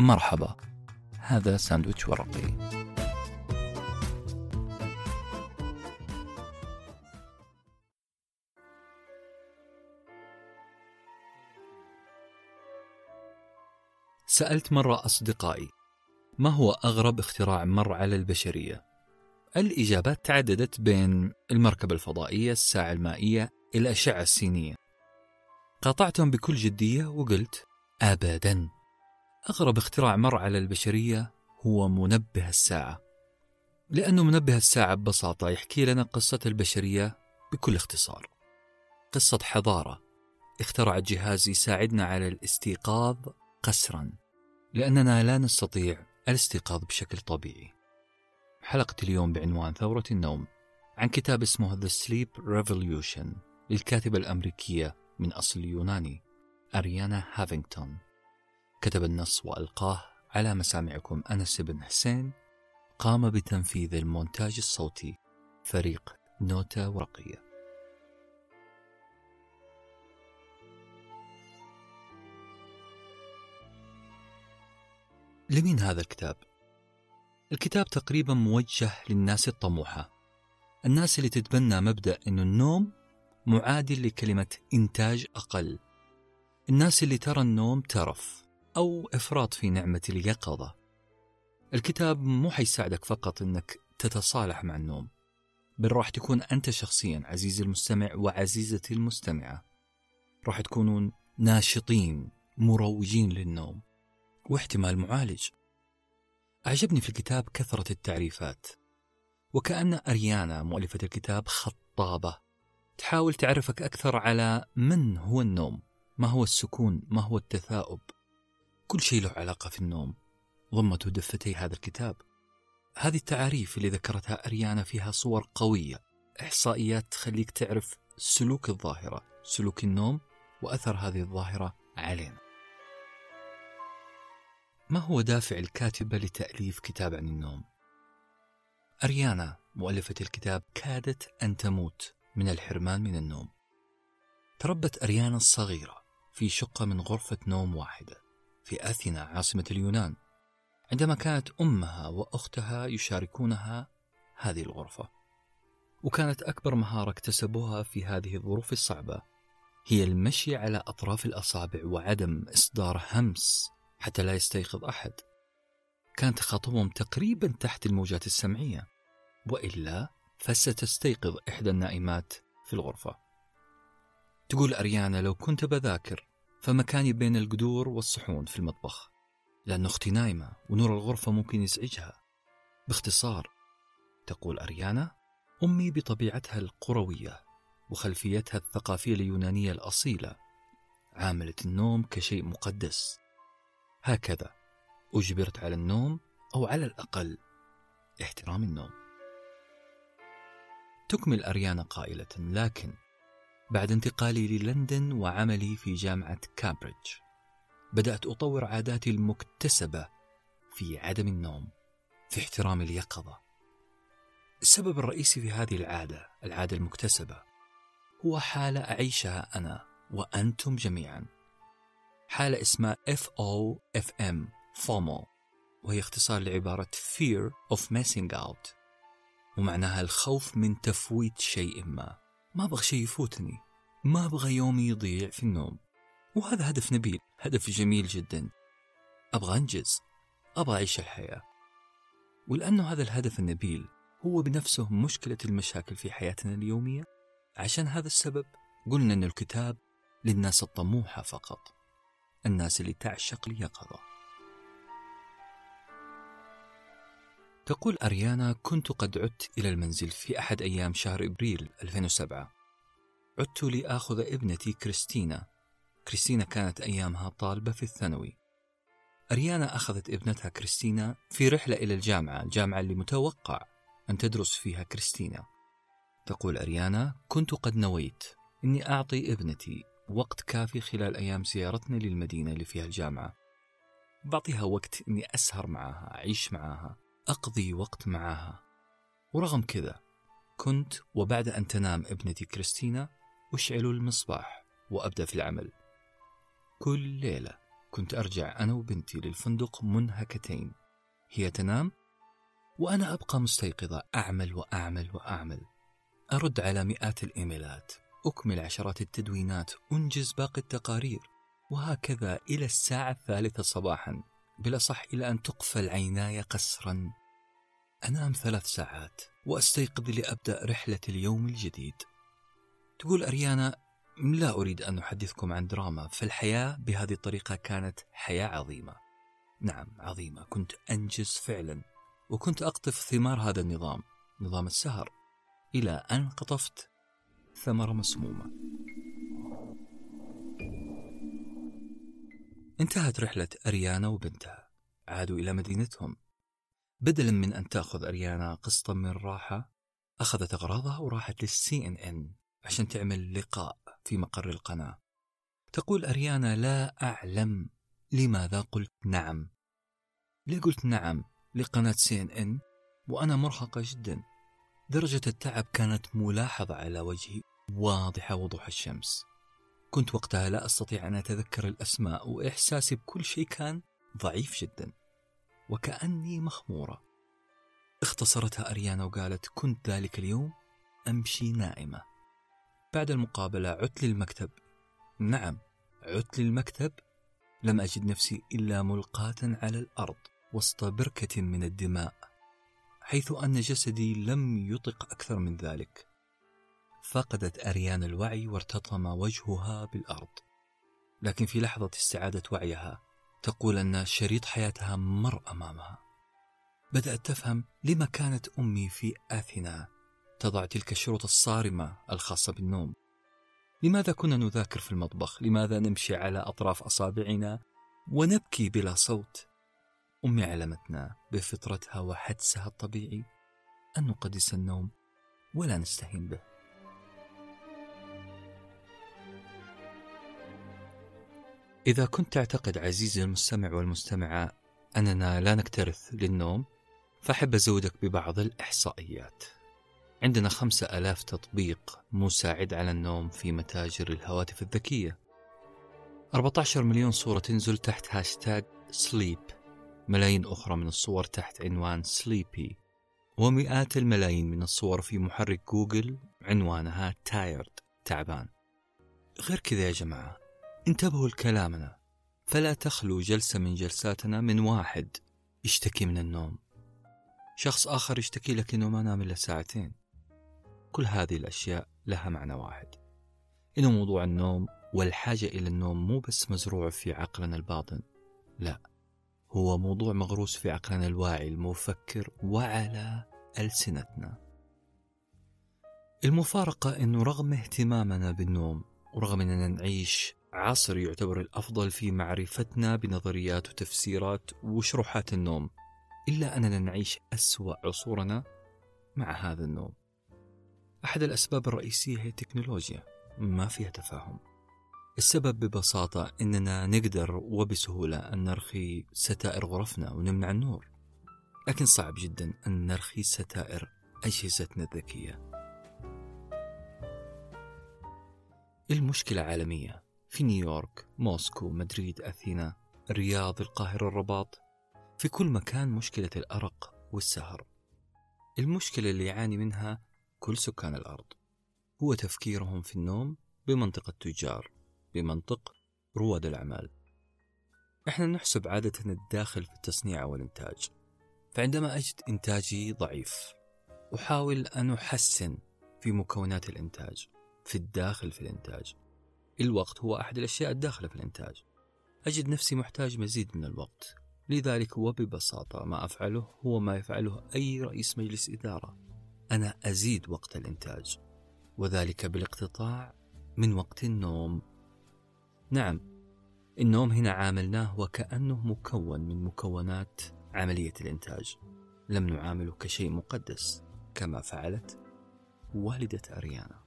مرحبا هذا ساندويتش ورقي سألت مرة أصدقائي ما هو أغرب اختراع مر على البشرية؟ الإجابات تعددت بين المركبة الفضائية، الساعة المائية، الأشعة السينية. قاطعتهم بكل جدية وقلت: أبدا. أغرب اختراع مر على البشرية هو منبه الساعة. لأنه منبه الساعة ببساطة يحكي لنا قصة البشرية بكل اختصار. قصة حضارة اخترعت جهاز يساعدنا على الاستيقاظ قسرا لأننا لا نستطيع الاستيقاظ بشكل طبيعي. حلقة اليوم بعنوان ثورة النوم عن كتاب اسمه The Sleep Revolution للكاتبة الأمريكية من أصل يوناني أريانا هافينغتون كتب النص وألقاه على مسامعكم أنس بن حسين. قام بتنفيذ المونتاج الصوتي فريق نوتة ورقية. لمين هذا الكتاب؟ الكتاب تقريبا موجه للناس الطموحة الناس اللي تتبنى مبدأ أنه النوم معادل لكلمة إنتاج أقل الناس اللي ترى النوم ترف. أو إفراط في نعمة اليقظة. الكتاب مو حيساعدك فقط أنك تتصالح مع النوم بل راح تكون أنت شخصيا عزيزي المستمع وعزيزتي المستمعة. راح تكونون ناشطين مروجين للنوم واحتمال معالج. أعجبني في الكتاب كثرة التعريفات وكأن أريانا مؤلفة الكتاب خطابة. تحاول تعرفك أكثر على من هو النوم ما هو السكون ما هو التثاؤب. كل شيء له علاقة في النوم ضمته دفتي هذا الكتاب هذه التعاريف اللي ذكرتها أريانا فيها صور قوية إحصائيات تخليك تعرف سلوك الظاهرة سلوك النوم وأثر هذه الظاهرة علينا ما هو دافع الكاتبة لتأليف كتاب عن النوم؟ أريانا مؤلفة الكتاب كادت أن تموت من الحرمان من النوم. تربت أريانا الصغيرة في شقة من غرفة نوم واحدة في أثينا عاصمة اليونان عندما كانت أمها وأختها يشاركونها هذه الغرفة. وكانت أكبر مهارة اكتسبوها في هذه الظروف الصعبة هي المشي على أطراف الأصابع وعدم إصدار همس حتى لا يستيقظ أحد كان تخاطبهم تقريبا تحت الموجات السمعية وإلا فستستيقظ إحدى النائمات في الغرفة تقول أريانا لو كنت بذاكر فمكاني بين القدور والصحون في المطبخ لأن أختي نايمة ونور الغرفة ممكن يزعجها. باختصار تقول أريانا أمي بطبيعتها القروية وخلفيتها الثقافية اليونانية الأصيلة عاملت النوم كشيء مقدس. هكذا أجبرت على النوم أو على الأقل احترام النوم. تكمل أريانا قائلة لكن بعد انتقالي للندن وعملي في جامعة كامبريدج. بدأت أطور عاداتي المكتسبة في عدم النوم في احترام اليقظة. السبب الرئيسي في هذه العادة العادة المكتسبة هو حالة أعيشها أنا وأنتم جميعا. حالة اسمها FOFM FOMO وهي اختصار لعبارة Fear of Missing Out ومعناها الخوف من تفويت شيء ما. ما أبغى شيء يفوتني. ما أبغى يومي يضيع في النوم. وهذا هدف نبيل هدف جميل جدا. أبغى أنجز. أبغى أعيش الحياة. ولأنه هذا الهدف النبيل هو بنفسه مشكلة المشاكل في حياتنا اليومية. عشان هذا السبب قلنا أن الكتاب للناس الطموحة فقط. الناس اللي تعشق اليقظة تقول أريانا كنت قد عدت إلى المنزل في أحد أيام شهر إبريل 2007 عدت لآخذ ابنتي كريستينا. كريستينا كانت أيامها طالبة في الثانوي. أريانا أخذت ابنتها كريستينا في رحلة إلى الجامعة الجامعة اللي متوقع أن تدرس فيها كريستينا. تقول أريانا كنت قد نويت. أني أعطي ابنتي وقت كافي خلال أيام زيارتنا للمدينة اللي فيها الجامعة. بعطيها وقت أني أسهر معاها أعيش معاها أقضي وقت معاها. ورغم كذا كنت وبعد أن تنام ابنتي كريستينا أشعل المصباح وأبدأ في العمل. كل ليلة كنت أرجع أنا وبنتي للفندق منهكتين. هي تنام وأنا أبقى مستيقظة. أعمل وأعمل وأعمل. أرد على مئات الإيميلات. أكمل عشرات التدوينات. أنجز باقي التقارير. وهكذا إلى الساعة الثالثة صباحا. بالأصح إلى أن تقفل عيناي قسرا. أنام ثلاث ساعات وأستيقظ لأبدأ رحلة اليوم الجديد. تقول أريانا لا أريد أن أحدثكم عن دراما فالحياة بهذه الطريقة كانت حياة عظيمة. نعم عظيمة. كنت أنجز فعلا وكنت أقطف ثمار هذا النظام نظام السهر. إلى أن قطفت ثمرة مسمومة. انتهت رحلة أريانا وبنتها. عادوا إلى مدينتهم. بدلا من أن تأخذ أريانا قسطا من الراحة أخذت أغراضها وراحت للسي إن إن عشان تعمل لقاء في مقر القناة. تقول أريانا لا أعلم لماذا قلت نعم. ليه قلت نعم؟ لقناة سي إن إن وأنا مرهقة جدا. درجة التعب كانت ملاحظة على وجهي واضحة وضوح الشمس. كنت وقتها لا أستطيع أن أتذكر الأسماء وإحساسي بكل شيء كان ضعيف جدا. وكأني مخمورة. اختصرتها أريانا وقالت كنت ذلك اليوم؟ أمشي نائمة. بعد المقابلة عدت للمكتب. نعم عدت للمكتب؟ لم أجد نفسي إلا ملقاة على الأرض وسط بركة من الدماء حيث أن جسدي لم يطق أكثر من ذلك. فقدت أريان الوعي وارتطم وجهها بالأرض. لكن في لحظة استعادة وعيها تقول أن شريط حياتها مر أمامها بدأت تفهم لما كانت أمي في آثنا تضع تلك الشروط الصارمة الخاصة بالنوم لماذا كنا نذاكر في المطبخ؟ لماذا نمشي على أطراف أصابعنا ونبكي بلا صوت؟ أمي علمتنا بفطرتها وحدسها الطبيعي أن نقدس النوم ولا نستهين به إذا كنت تعتقد عزيزي المستمع والمستمعة أننا لا نكترث للنوم فأحب أزودك ببعض الإحصائيات. عندنا خمسة ألاف تطبيق مساعد على النوم في متاجر الهواتف الذكية. 14 مليون صورة تنزل تحت هاشتاج سليب. ملايين أخرى من الصور تحت عنوان سليبي. ومئات الملايين من الصور في محرك جوجل عنوانها تايرد تعبان. غير كذا يا جماعة انتبهوا لكلامنا. فلا تخلو جلسة من جلساتنا من واحد يشتكي من النوم. شخص آخر يشتكي لك إنه ما نام إلا ساعتين. كل هذه الأشياء لها معنى واحد. إنه موضوع النوم والحاجة إلى النوم مو بس مزروع في عقلنا الباطن. لا هو موضوع مغروس في عقلنا الواعي المفكر وعلى ألسنتنا. المفارقة أنه رغم اهتمامنا بالنوم ورغم أننا نعيش عصر يعتبر الأفضل في معرفتنا بنظريات وتفسيرات وشروحات النوم إلا أننا نعيش أسوأ عصورنا مع هذا النوم. أحد الأسباب الرئيسية هي التكنولوجيا ما فيها تفاهم. السبب ببساطة إننا نقدر وبسهولة أن نرخي ستائر غرفنا ونمنع النور لكن صعب جدا أن نرخي ستائر أجهزتنا الذكية. المشكلة عالمية. في نيويورك، موسكو، مدريد، أثينا، الرياض، القاهرة، الرباط في كل مكان مشكلة الأرق والسهر. المشكلة اللي يعاني منها كل سكان الأرض. هو تفكيرهم في النوم بمنطق التجار بمنطق رواد الأعمال. إحنا نحسب عادة الداخل في التصنيع والإنتاج. فعندما أجد إنتاجي ضعيف أحاول أن أحسن في مكونات الإنتاج في الداخل في الإنتاج. الوقت هو أحد الأشياء الداخلة في الإنتاج. أجد نفسي محتاج مزيد من الوقت. لذلك وببساطة ما أفعله هو ما يفعله أي رئيس مجلس إدارة. أنا أزيد وقت الإنتاج. وذلك بالاقتطاع من وقت النوم. نعم النوم هنا عاملناه وكأنه مكون من مكونات عملية الإنتاج. لم نعامله كشيء مقدس كما فعلت والدة أريانا.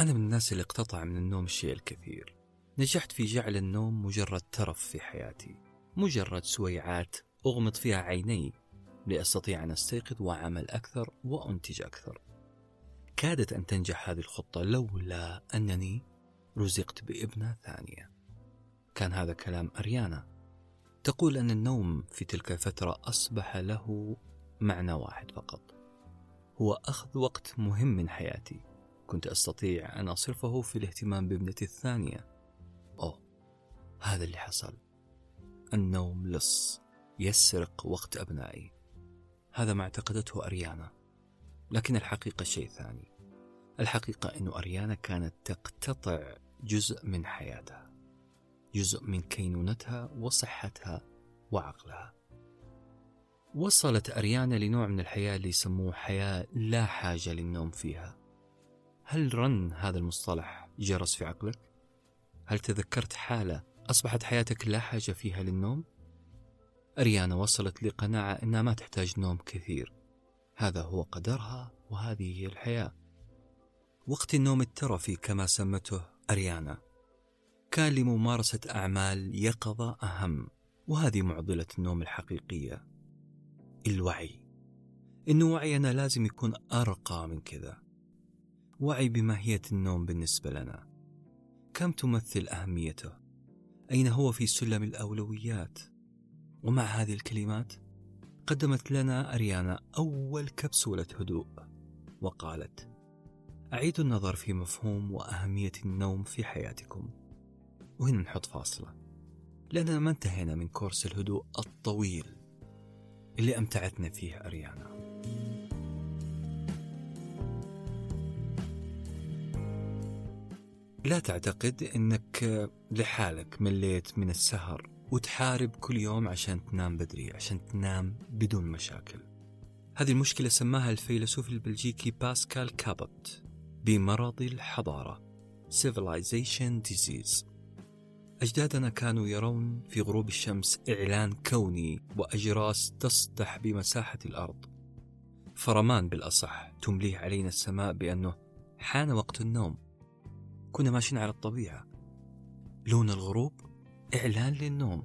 أنا من الناس اللي اقتطع من النوم الشيء الكثير. نجحت في جعل النوم مجرد ترف في حياتي مجرد سويعات أغمض فيها عيني لأستطيع أن أستيقظ وأعمل أكثر وأنتج أكثر. كادت أن تنجح هذه الخطة لولا أنني رزقت بابنة ثانية. كان هذا كلام أريانا. تقول أن النوم في تلك الفترة أصبح له معنى واحد فقط. هو أخذ وقت مهم من حياتي. كنت أستطيع أن أصرفه في الاهتمام بابنتي الثانية. أوه هذا اللي حصل. النوم لص يسرق وقت أبنائي. هذا ما اعتقدته أريانا لكن الحقيقة شيء ثاني. الحقيقة أن أريانا كانت تقتطع جزء من حياتها جزء من كينونتها وصحتها وعقلها. وصلت أريانا لنوع من الحياة اللي يسموه حياة لا حاجة للنوم فيها. هل رن هذا المصطلح جرس في عقلك؟ هل تذكرت حالة أصبحت حياتك لا حاجة فيها للنوم؟ أريانا وصلت لقناعة أنها ما تحتاج نوم كثير. هذا هو قدرها وهذه هي الحياة. وقت النوم الترفي كما سمته أريانا. كان لممارسة أعمال يقظة أهم وهذه معضلة النوم الحقيقية. الوعي. إن وعينا لازم يكون أرقى من كذا. وعي بماهية النوم بالنسبة لنا. كم تمثل أهميته؟ أين هو في سلم الأولويات؟ ومع هذه الكلمات قدمت لنا أريانا أول كبسولة هدوء وقالت أعيدوا النظر في مفهوم وأهمية النوم في حياتكم. وهنا نحط فاصلة. لأننا ما انتهينا من كورس الهدوء الطويل اللي أمتعتنا فيه أريانا. لا تعتقد أنك لحالك مليت من السهر وتحارب كل يوم عشان تنام بدري عشان تنام بدون مشاكل. هذه المشكلة سماها الفيلسوف البلجيكي باسكال كابوت بمرض الحضارة Civilization Disease. أجدادنا كانوا يرون في غروب الشمس إعلان كوني وأجراس تسطح بمساحة الأرض. فرمان بالأصح تمليه علينا السماء بأنه حان وقت النوم. كنا ماشيين على الطبيعة. لون الغروب إعلان للنوم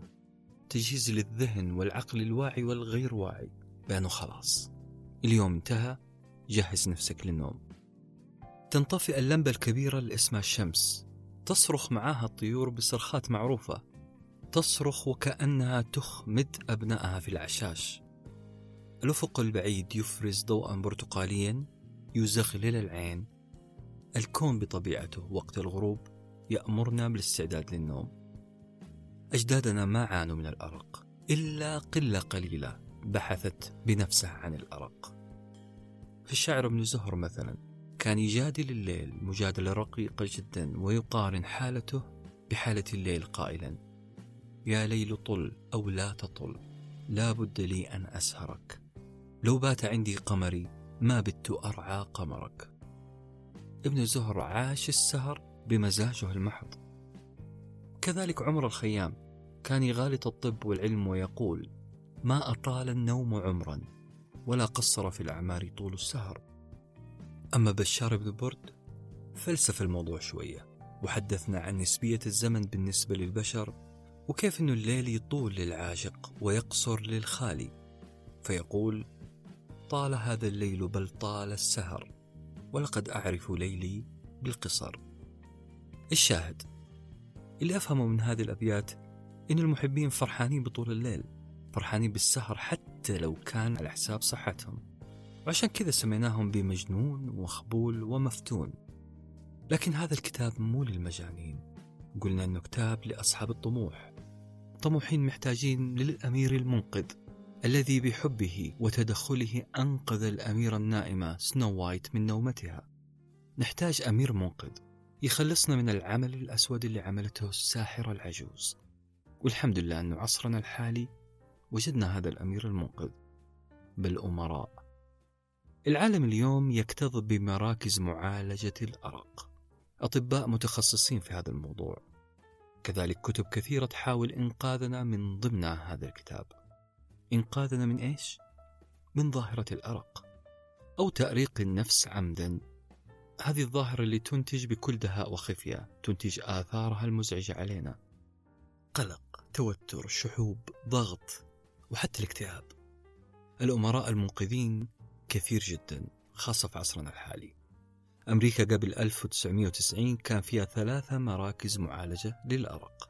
تجهيز للذهن والعقل الواعي والغير واعي. بأنه خلاص. اليوم انتهى جهز نفسك للنوم. تنطفئ اللمبة الكبيرة اللي اسمها الشمس. تصرخ معاها الطيور بصرخات معروفة. تصرخ وكأنها تخمد أبنائها في العشاش. الأفق البعيد يفرز ضوءا برتقاليا يزغلل العين. الكون بطبيعته وقت الغروب يأمرنا بالاستعداد للنوم. أجدادنا ما عانوا من الأرق إلا قلة قليلة بحثت بنفسها عن الأرق. في الشاعر ابن زهر مثلا كان يجادل الليل مجادلة رقيقة جدا ويقارن حالته بحالة الليل قائلا يا ليل طل أو لا تطل لا بد لي أن أسهرك. لو بات عندي قمري ما بت أرعى قمرك. ابن زهر عاش السهر بمزاجه المحض. كذلك عمر الخيام كان يغالط الطب والعلم ويقول ما أطال النوم عمرا ولا قصر في الأعمار طول السهر. أما بشار بن برد فلسف الموضوع شوية وحدثنا عن نسبية الزمن بالنسبة للبشر وكيف أن الليل يطول للعاشق ويقصر للخالي. فيقول طال هذا الليل بل طال السهر. ولقد أعرف ليلي بالقصر. الشاهد اللي أفهمه من هذه الأبيات إن المحبين فرحانين بطول الليل فرحانين بالسهر حتى لو كان على حساب صحتهم. وعشان كذا سميناهم بمجنون ومخبول ومفتون. لكن هذا الكتاب مو للمجانين. قلنا أنه كتاب لأصحاب الطموح. طموحين محتاجين للأمير المنقذ. الذي بحبه وتدخله أنقذ الأميرة النائمة سنو وايت من نومتها. نحتاج أمير منقذ. يخلصنا من العمل الأسود اللي عملته الساحرة العجوز. والحمد لله أنه عصرنا الحالي وجدنا هذا الأمير المنقذ. بل أمراء. العالم اليوم يكتظ بمراكز معالجة الأرق. أطباء متخصصين في هذا الموضوع. كذلك كتب كثيرة تحاول إنقاذنا من ضمن هذا الكتاب. إنقاذنا من إيش؟ من ظاهرة الأرق أو تأريق النفس عمدا. هذه الظاهرة اللي تنتج بكل دهاء وخفية تنتج آثارها المزعجة علينا. قلق توتر شحوب ضغط وحتى الاكتئاب. الأمراء المنقذين كثير جدا خاصة في عصرنا الحالي. أمريكا قبل 1990 كان فيها ثلاثة مراكز معالجة للأرق.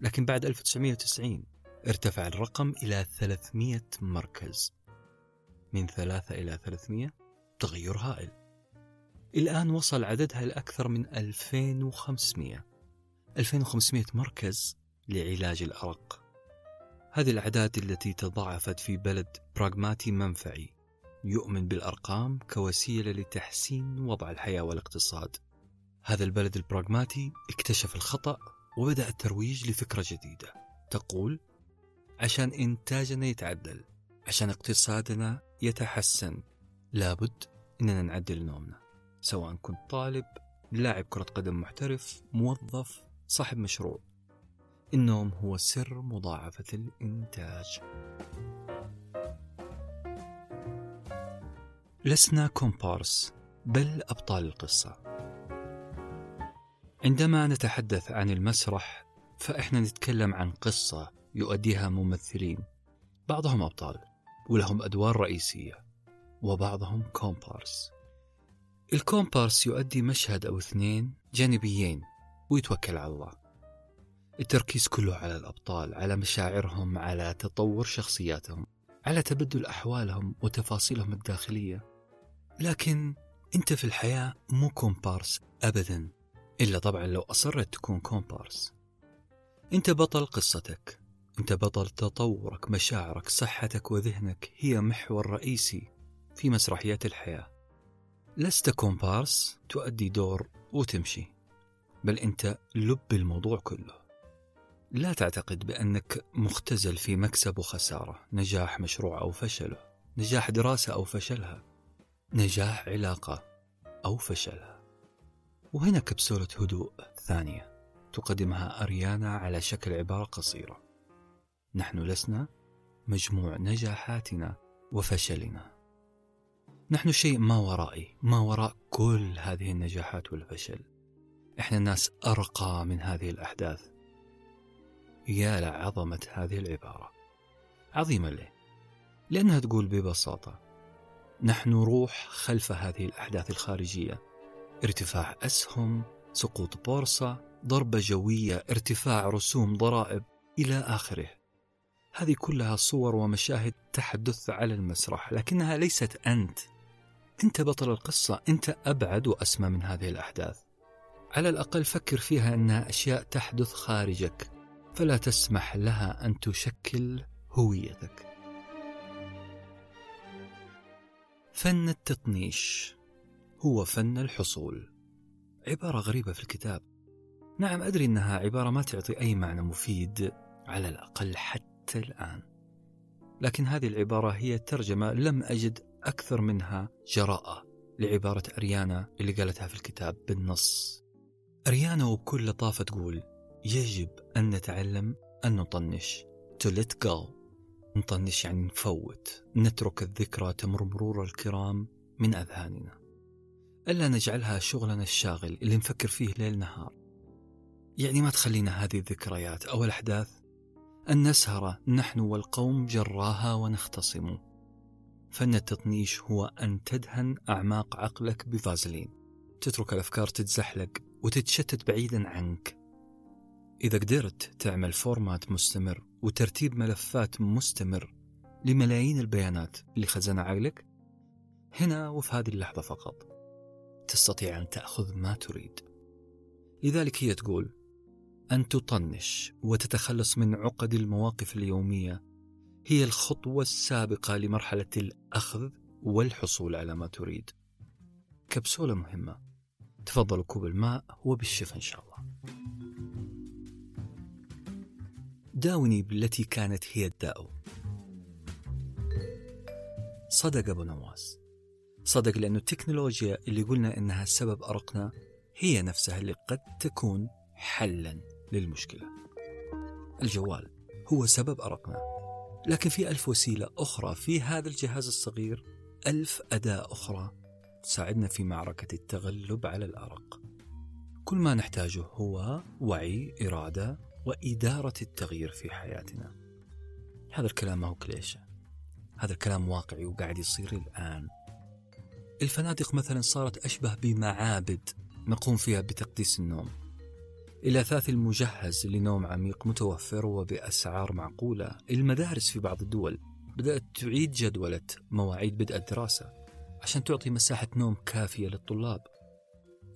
لكن بعد 1990 ارتفع الرقم إلى 300 مركز. من ثلاثة إلى 300 تغير هائل. الآن وصل عددها لأكثر من 2500 2500 مركز لعلاج الأرق. هذه الأعداد التي تضاعفت في بلد براغماتي منفعي. يؤمن بالأرقام كوسيلة لتحسين وضع الحياة والاقتصاد. هذا البلد البراغماتي اكتشف الخطأ وبدأ الترويج لفكرة جديدة. تقول عشان إنتاجنا يتعدل عشان اقتصادنا يتحسن. لابد إننا نعدل نومنا سواء كنت طالب لاعب كرة قدم محترف موظف صاحب مشروع. النوم هو سر مضاعفة الإنتاج. لسنا كومبارس بل أبطال القصة. عندما نتحدث عن المسرح فإحنا نتكلم عن قصة يؤديها ممثلين بعضهم أبطال ولهم أدوار رئيسية وبعضهم كومبارس. الكومبارس يؤدي مشهد أو اثنين جانبيين ويتوكل على الله. التركيز كله على الأبطال على مشاعرهم على تطور شخصياتهم على تبدل أحوالهم وتفاصيلهم الداخلية. لكن أنت في الحياة مو كومبارس أبدا إلا طبعا لو أصرت تكون كومبارس. أنت بطل قصتك. أنت بطل تطورك مشاعرك صحتك وذهنك هي محور رئيسي في مسرحيات الحياة. لست كومبارس تؤدي دور وتمشي بل أنت لب الموضوع كله. لا تعتقد بأنك مختزل في مكسب وخسارة نجاح مشروع أو فشله نجاح دراسة أو فشلها نجاح علاقة أو فشلها. وهنا كبسولة هدوء ثانية تقدمها أريانا على شكل عبارة قصيرة. نحن لسنا مجموع نجاحاتنا وفشلنا. نحن شيء ما ورائي ما وراء كل هذه النجاحات والفشل. إحنا الناس أرقى من هذه الأحداث. يا لعظمة هذه العبارة. عظيمة ليه؟ لأنها تقول ببساطة. نحن روح خلف هذه الأحداث الخارجية. ارتفاع أسهم سقوط بورصة ضربة جوية ارتفاع رسوم ضرائب إلى آخره. هذه كلها صور ومشاهد تحدث على المسرح لكنها ليست أنت. أنت بطل القصة أنت أبعد وأسمى من هذه الأحداث. على الأقل فكر فيها انها أشياء تحدث خارجك فلا تسمح لها أن تشكل هويتك. فن التطنيش هو فن الحصول. عبارة غريبة في الكتاب. نعم أدري إنها عبارة ما تعطي أي معنى مفيد على الأقل حتى حتى الآن. لكن هذه العبارة هي ترجمة لم أجد أكثر منها جراءة لعبارة أريانا اللي قالتها في الكتاب بالنص. أريانا وبكل لطافة تقول يجب أن نتعلم أن نطنش. To let go. نطنش يعني نفوت. نترك الذكرى تمر مرور الكرام من أذهاننا. ألا نجعلها شغلنا الشاغل اللي نفكر فيه ليل نهار. يعني ما تخلينا هذه الذكريات أو الأحداث أن نسهر نحن والقوم جراها ونختصم. فن التطنيش هو أن تدهن أعماق عقلك بفازلين. تترك الأفكار تتزحلق وتتشتت بعيدا عنك. إذا قدرت تعمل فورمات مستمر وترتيب ملفات مستمر لملايين البيانات اللي خزنها عقلك هنا وفي هذه اللحظة فقط تستطيع أن تأخذ ما تريد. لذلك هي تقول أن تطنش وتتخلص من عقد المواقف اليومية هي الخطوة السابقة لمرحلة الأخذ والحصول على ما تريد. كبسولة مهمة. تفضلوا كوب الماء وبالشفا إن شاء الله. داوني بالتي كانت هي الداء. صدق أبو نواس. صدق لأن التكنولوجيا اللي قلنا إنها سبب أرقنا هي نفسها اللي قد تكون حلا للمشكلة. الجوال هو سبب أرقنا لكن في ألف وسيلة أخرى في هذا الجهاز الصغير ألف أداة أخرى تساعدنا في معركة التغلب على الأرق. كل ما نحتاجه هو وعي إرادة وإدارة التغيير في حياتنا. هذا الكلام ما هو كليشة هذا الكلام واقعي وقاعد يصير الآن. الفنادق مثلا صارت أشبه بمعابد نقوم فيها بتقديس النوم. الأثاث المجهز لنوم عميق متوفر وبأسعار معقولة. المدارس في بعض الدول بدأت تعيد جدولة مواعيد بدء الدراسة عشان تعطي مساحة نوم كافية للطلاب.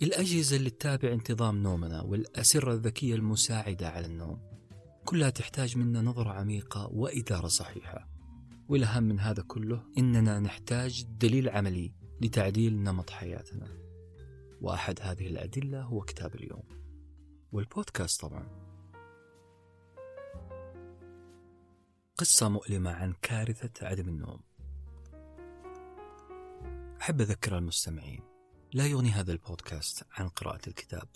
الأجهزة اللي تتابع انتظام نومنا والأسرة الذكية المساعدة على النوم كلها تحتاج منا نظرة عميقة وإدارة صحيحة. والأهم من هذا كله إننا نحتاج دليل عملي لتعديل نمط حياتنا. وأحد هذه الأدلة هو كتاب اليوم. والبودكاست طبعا. قصة مؤلمة عن كارثة عدم النوم. أحب أذكر المستمعين لا يغني هذا البودكاست عن قراءة الكتاب.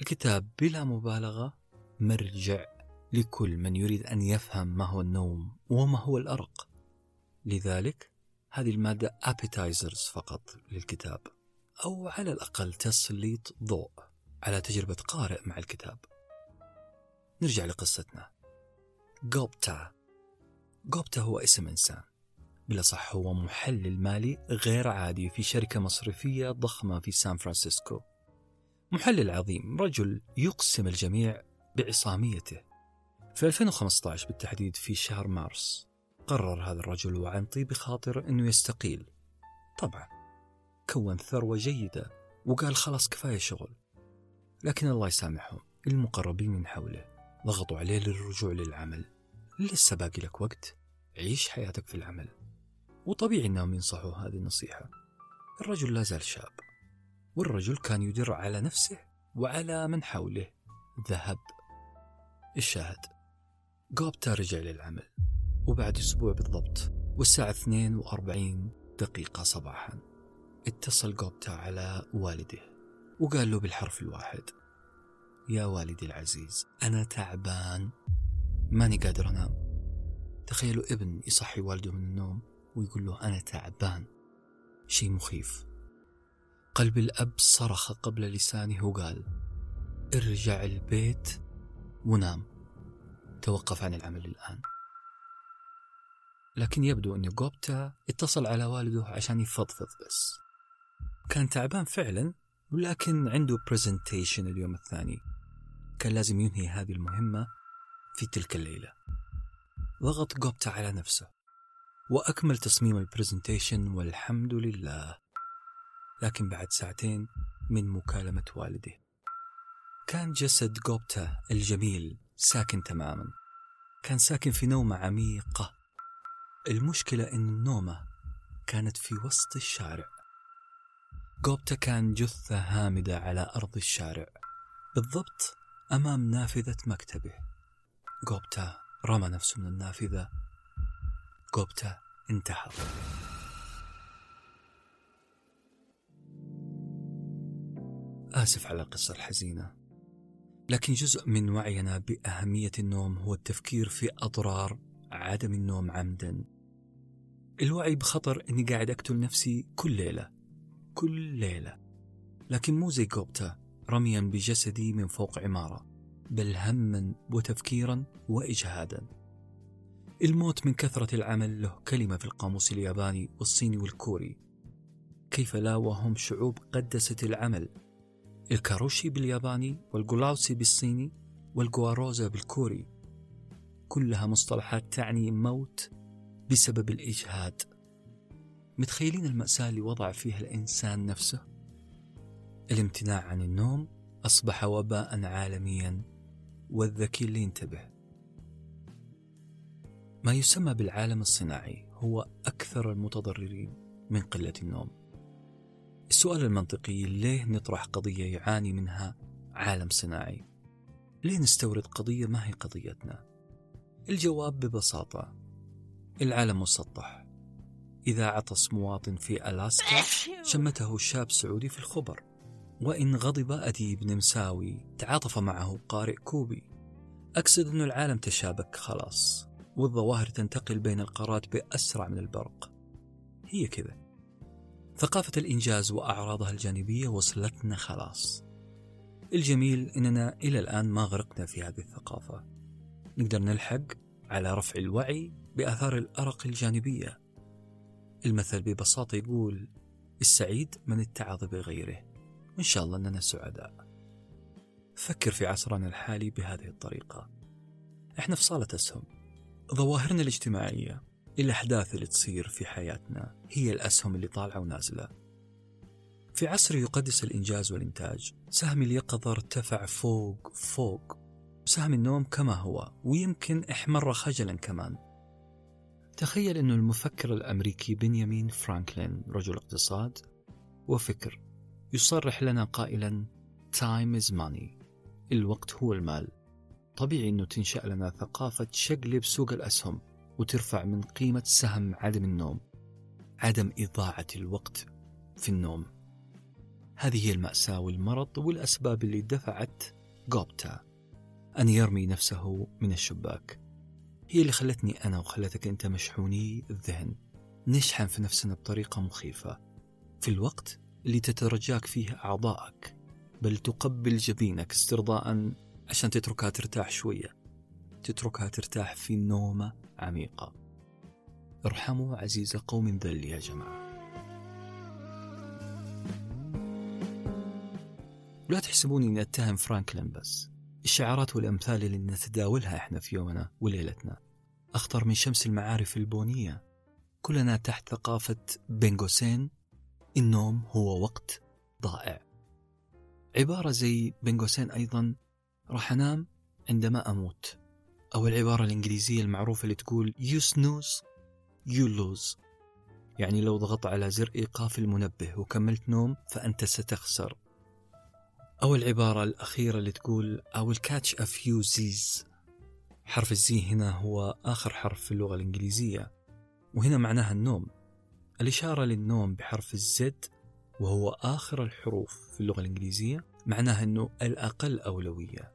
الكتاب بلا مبالغة مرجع لكل من يريد أن يفهم ما هو النوم وما هو الأرق. لذلك هذه المادة appetizers فقط للكتاب أو على الأقل تسليط ضوء. على تجربة قارئ مع الكتاب. نرجع لقصتنا. جوبتا جوبتا هو اسم إنسان. بالأصح هو محلل مالي غير عادي في شركة مصرفية ضخمة في سان فرانسيسكو. محلل عظيم رجل يقسم الجميع بعصاميته. في 2015 بالتحديد في شهر مارس قرر هذا الرجل وعن طيب خاطر أنه يستقيل. طبعا كون ثروة جيدة وقال خلاص كفاية شغل. لكن الله يسامحهم المقربين من حوله ضغطوا عليه للرجوع للعمل. لسه باقي لك وقت؟ عيش حياتك في العمل. وطبيعي إنهم ينصحوا هذه النصيحة الرجل لا زال شاب والرجل كان يدر على نفسه وعلى من حوله. ذهب. الشاهد. جوبتا رجع للعمل وبعد أسبوع بالضبط والساعة 42 دقيقة صباحا. اتصل جوبتا على والده. وقال له بالحرف الواحد. يا والدي العزيز أنا تعبان. ماني قادر أنام. تخيلوا ابن يصحي والده من النوم ويقول له أنا تعبان. شيء مخيف. قلب الأب صرخ قبل لسانه وقال ارجع البيت ونام. توقف عن العمل الآن. لكن يبدو أن جوبتا اتصل على والده عشان يفضفض بس. كان تعبان فعلا ولكن عنده برزنتيشن اليوم الثاني. كان لازم ينهي هذه المهمة في تلك الليلة. ضغط جوبتا على نفسه. وأكمل تصميم البرزنتيشن والحمد لله. لكن بعد ساعتين من مكالمة والده كان جسد جوبتا الجميل ساكن تماما. كان ساكن في نومة عميقة. المشكلة إن النومة كانت في وسط الشارع. جوبتا كان جثة هامدة على أرض الشارع. بالضبط أمام نافذة مكتبه. جوبتا رمى نفسه من النافذة. جوبتا انتحر. آسف على القصة الحزينة. لكن جزء من وعينا بأهمية النوم هو التفكير في أضرار عدم النوم عمدا. الوعي بخطر أني قاعد أقتل نفسي كل ليلة. كل ليلة. لكن مو زي جوبتا رميا بجسدي من فوق عمارة بل هما وتفكيرا وإجهادا. الموت من كثرة العمل له كلمة في القاموس الياباني والصيني والكوري. كيف لا وهم شعوب قدست العمل؟ الكاروشي بالياباني والجولاوسي بالصيني والجواروزا بالكوري. كلها مصطلحات تعني موت بسبب الإجهاد. متخيلين المأساة اللي وضع فيها الإنسان نفسه؟ الامتناع عن النوم أصبح وباء عالميا والذكي اللي ينتبه. ما يسمى بالعالم الصناعي هو أكثر المتضررين من قلة النوم. السؤال المنطقي ليه نطرح قضية يعاني منها عالم صناعي؟ ليه نستورد قضية ما هي قضيتنا؟ الجواب ببساطة العالم مسطح. إذا عطس مواطن في ألاسكا شمته شاب سعودي في الخبر. وإن غضب أديب نمساوي تعاطف معه قارئ كوبي. أقصد أن العالم تشابك خلاص. والظواهر تنتقل بين القارات بأسرع من البرق. هي كذا. ثقافة الإنجاز وأعراضها الجانبية وصلتنا خلاص. الجميل إننا إلى الآن ما غرقنا في هذه الثقافة. نقدر نلحق على رفع الوعي بآثار الأرق الجانبية. المثل ببساطة يقول السعيد من اتعظ بغيره. وإن شاء الله أننا سعداء. فكر في عصرنا الحالي بهذه الطريقة. إحنا في صالة أسهم. ظواهرنا الاجتماعية الأحداث اللي تصير في حياتنا هي الأسهم اللي طالعة ونازلة. في عصر يقدس الإنجاز والإنتاج سهم اليقظة ارتفع فوق فوق. سهم النوم كما هو ويمكن إحمر خجلا كمان. تخيل أن المفكر الأمريكي بنيامين فرانكلين رجل اقتصاد وفكر يصرح لنا قائلا time is money. الوقت هو المال. طبيعي أنه تنشأ لنا ثقافة شقلب سوق الأسهم وترفع من قيمة سهم عدم النوم عدم إضاعة الوقت في النوم. هذه هي المأساة والمرض والأسباب اللي دفعت جوبتا أن يرمي نفسه من الشباك. هي اللي خلتني أنا وخلتك أنت مشحوني الذهن. نشحن في نفسنا بطريقة مخيفة. في الوقت اللي تترجاك فيه أعضائك بل تقبل جبينك استرضاء عشان تتركها ترتاح شوية. تتركها ترتاح في نومة عميقة. ارحموا عزيز قوم ذل يا جماعة. ولا تحسبوني اني أتهم فرانكلين بس. الشعارات والأمثال اللي نتداولها إحنا في يومنا وليلتنا. أخطر من شمس المعارف البونية. كلنا تحت ثقافة بنغوسين النوم هو وقت ضائع. عبارة زي بنغوسين أيضا راح أنام عندما أموت. أو العبارة الإنجليزية المعروفة اللي تقول you snooze you lose. يعني لو ضغطت على زر إيقاف المنبه وكملت نوم فأنت ستخسر. أو العبارة الأخيرة اللي تقول I will catch a few Z's. حرف الزي هنا هو آخر حرف في اللغة الإنجليزية وهنا معناها النوم. الإشارة للنوم بحرف الزد وهو آخر الحروف في اللغة الإنجليزية معناها أنه الأقل أولوية.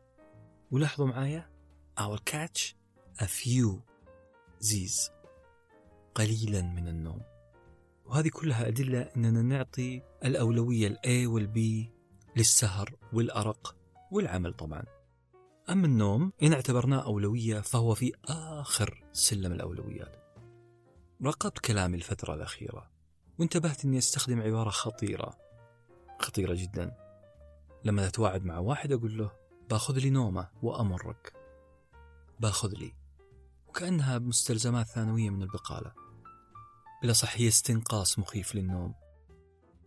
ولاحظوا معايا؟ I will catch a few Z's. قليلا من النوم. وهذه كلها أدلة أننا نعطي الأولوية ال A وال B للسهر والأرق والعمل طبعا. أما النوم إن اعتبرناه أولوية فهو في آخر سلم الأولويات. راقبت كلامي الفترة الأخيرة وانتبهت أني أستخدم عبارة خطيرة. خطيرة جدا. لما أتواعد مع واحد أقول له باخذ لي نومة وأمرك. باخذ لي. وكأنها مستلزمات ثانوية من البقالة. بلا صح هي استنقاص مخيف للنوم.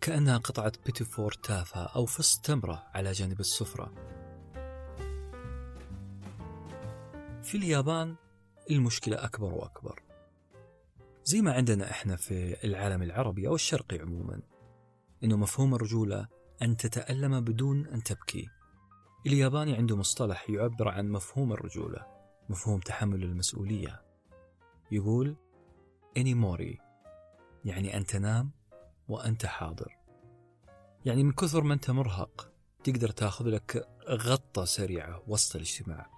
كأنها قطعة بيتيفور تافهة أو فص تمرة على جانب السفرة. في اليابان المشكلة أكبر وأكبر. زي ما عندنا إحنا في العالم العربي أو الشرقي عموما إنه مفهوم الرجولة أن تتألم بدون أن تبكي. الياباني عنده مصطلح يعبر عن مفهوم الرجولة مفهوم تحمل المسؤولية. يقول انيموري يعني أن تنام وأنت حاضر. يعني من كثر ما أنت مرهق تقدر تاخذ لك غطة سريعة وسط الاجتماع.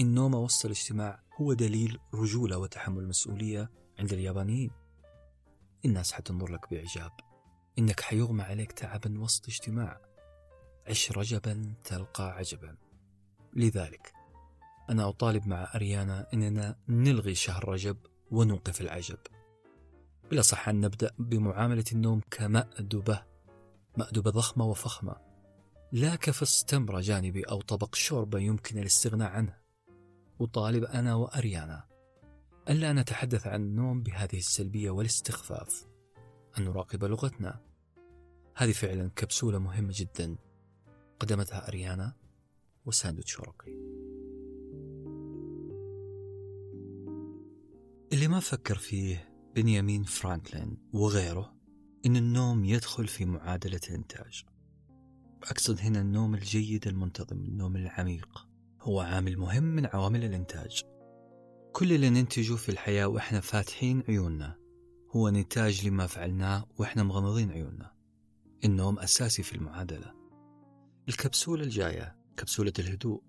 النوم وسط الاجتماع هو دليل رجولة وتحمل مسؤولية عند اليابانيين. الناس حتنظر لك بإعجاب. إنك حيغمى عليك تعبا وسط اجتماع. عش رجبا تلقى عجبا. لذلك أنا أطالب مع أريانا أننا نلغي شهر رجب ونوقف العجب. بلا صح أن نبدأ بمعاملة النوم كمأدبة مأدبة ضخمة وفخمة لا كفص تمرة جانبي أو طبق شوربة يمكن الاستغناء عنه. أطالب أنا وأريانا ألا نتحدث عن النوم بهذه السلبية والاستخفاف. أن نراقب لغتنا. هذه فعلا كبسولة مهمة جدا. قدمتها أريانا وساندوتش ورقي. اللي ما فكر فيه بنيامين فرانكلين وغيره إن النوم يدخل في معادلة الإنتاج. أقصد هنا النوم الجيد المنتظم النوم العميق. هو عامل مهم من عوامل الإنتاج. كل اللي ننتجه في الحياة وإحنا فاتحين عيوننا هو نتاج لما فعلناه وإحنا مغمضين عيوننا. النوم أساسي في المعادلة. الكبسولة الجاية كبسولة الهدوء.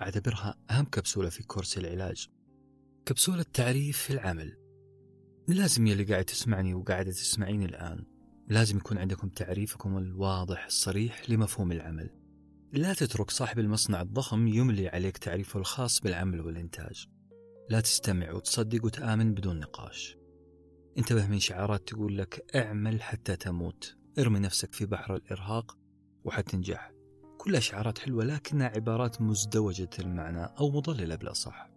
أعتبرها أهم كبسولة في كورس العلاج. كبسولة تعريف العمل. لازم يلي قاعد تسمعني وقاعدة تسمعيني الآن لازم يكون عندكم تعريفكم الواضح الصريح لمفهوم العمل. لا تترك صاحب المصنع الضخم يملي عليك تعريفه الخاص بالعمل والإنتاج. لا تستمع وتصدق وتآمن بدون نقاش. انتبه من شعارات تقول لك اعمل حتى تموت. ارمي نفسك في بحر الإرهاق وحتنجح كلها شعارات حلوة لكنها عبارات مزدوجة المعنى أو مضللة بالأصح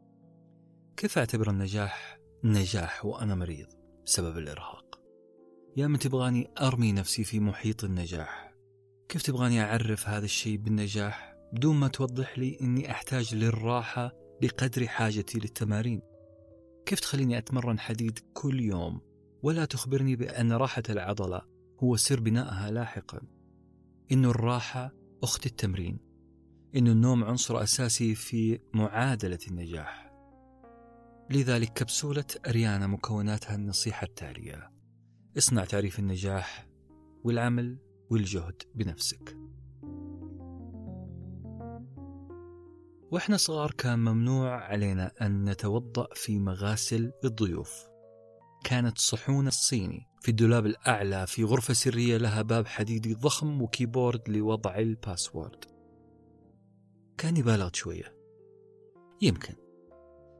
كيف أعتبر النجاح نجاح وأنا مريض بسبب الإرهاق. يا من تبغاني أرمي نفسي في محيط النجاح؟ كيف تبغاني أعرف هذا الشيء بالنجاح بدون ما توضح لي أني أحتاج للراحة بقدر حاجتي للتمارين؟ كيف تخليني أتمرن حديد كل يوم ولا تخبرني بأن راحة العضلة هو سر بنائها لاحقا؟ إن الراحة أخت التمرين إن النوم عنصر أساسي في معادلة النجاح. لذلك كبسولة أريانا مكوناتها النصيحة التالية. اصنع تعريف النجاح والعمل والجهد بنفسك. وإحنا صغار كان ممنوع علينا أن نتوضأ في مغاسل الضيوف. كانت صحون الصيني في الدولاب الأعلى في غرفة سرية لها باب حديدي ضخم وكيبورد لوضع الباسورد. كان يبالغ شوية. يمكن.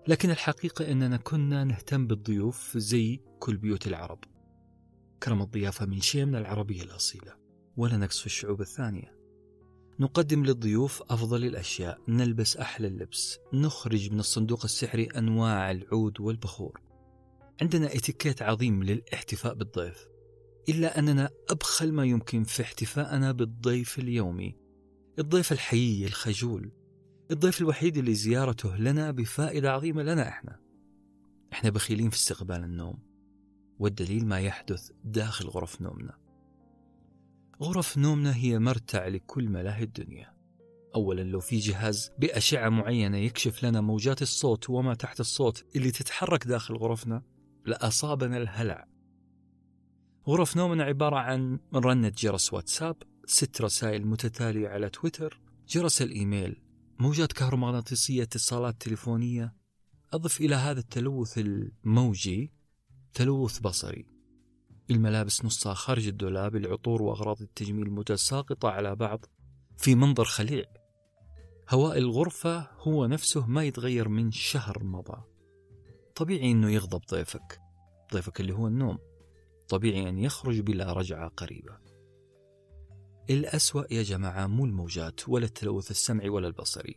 لكن الحقيقة أننا كنا نهتم بالضيوف زي كل بيوت العرب. كرم الضيافة من شيء من العربية الأصيلة ولا نقص في الشعوب الثانية. نقدم للضيوف أفضل الأشياء نلبس أحلى اللبس نخرج من الصندوق السحري أنواع العود والبخور. عندنا إتيكيت عظيم للاحتفاء بالضيف إلا أننا أبخل ما يمكن في احتفاءنا بالضيف اليومي الضيف الحيي الخجول. الضيف الوحيد اللي زيارته لنا بفائدة عظيمة لنا إحنا. إحنا بخيلين في استقبال النوم والدليل ما يحدث داخل غرف نومنا. غرف نومنا هي مرتع لكل ملاهي الدنيا. أولا لو في جهاز بأشعة معينة يكشف لنا موجات الصوت وما تحت الصوت اللي تتحرك داخل غرفنا لأصابنا الهلع. غرف نومنا عبارة عن رنة جرس واتساب ست رسائل متتالية على تويتر جرس الإيميل موجات كهرومغناطيسية اتصالات تليفونية؟ أضف إلى هذا التلوث الموجي تلوث بصري. الملابس نصها خارج الدولاب العطور وأغراض التجميل متساقطة على بعض في منظر خليع. هواء الغرفة هو نفسه ما يتغير من شهر مضى. طبيعي أنه يغضب ضيفك ضيفك اللي هو النوم. طبيعي أن يخرج بلا رجعة قريبة. الأسوأ يا جماعة مو الموجات ولا التلوث السمعي ولا البصري.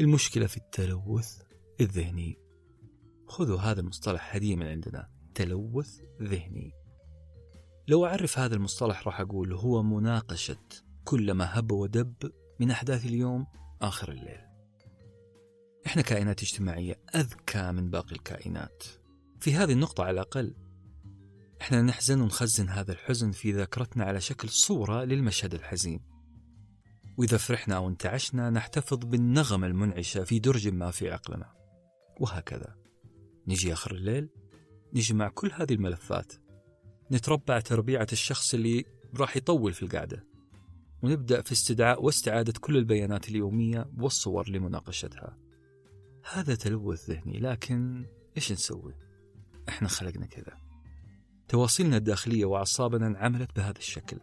المشكلة في التلوث الذهني. خذوا هذا المصطلح هدية من عندنا تلوث ذهني. لو أعرف هذا المصطلح راح أقول هو مناقشة كل ما هب ودب من أحداث اليوم آخر الليل. إحنا كائنات اجتماعية أذكى من باقي الكائنات. في هذه النقطة على الأقل إحنا نحزن ونخزن هذا الحزن في ذاكرتنا على شكل صورة للمشهد الحزين. وإذا فرحنا أو انتعشنا نحتفظ بالنغمة المنعشة في درج ما في عقلنا. وهكذا. نجي آخر الليل نجمع كل هذه الملفات. نتربع تربيعة الشخص اللي راح يطول في القعدة. ونبدأ في استدعاء واستعادة كل البيانات اليومية والصور لمناقشتها. هذا تلوث ذهني لكن إيش نسوي؟ إحنا خلقنا كذا. تواصلنا الداخلية وأعصابنا انعملت بهذا الشكل.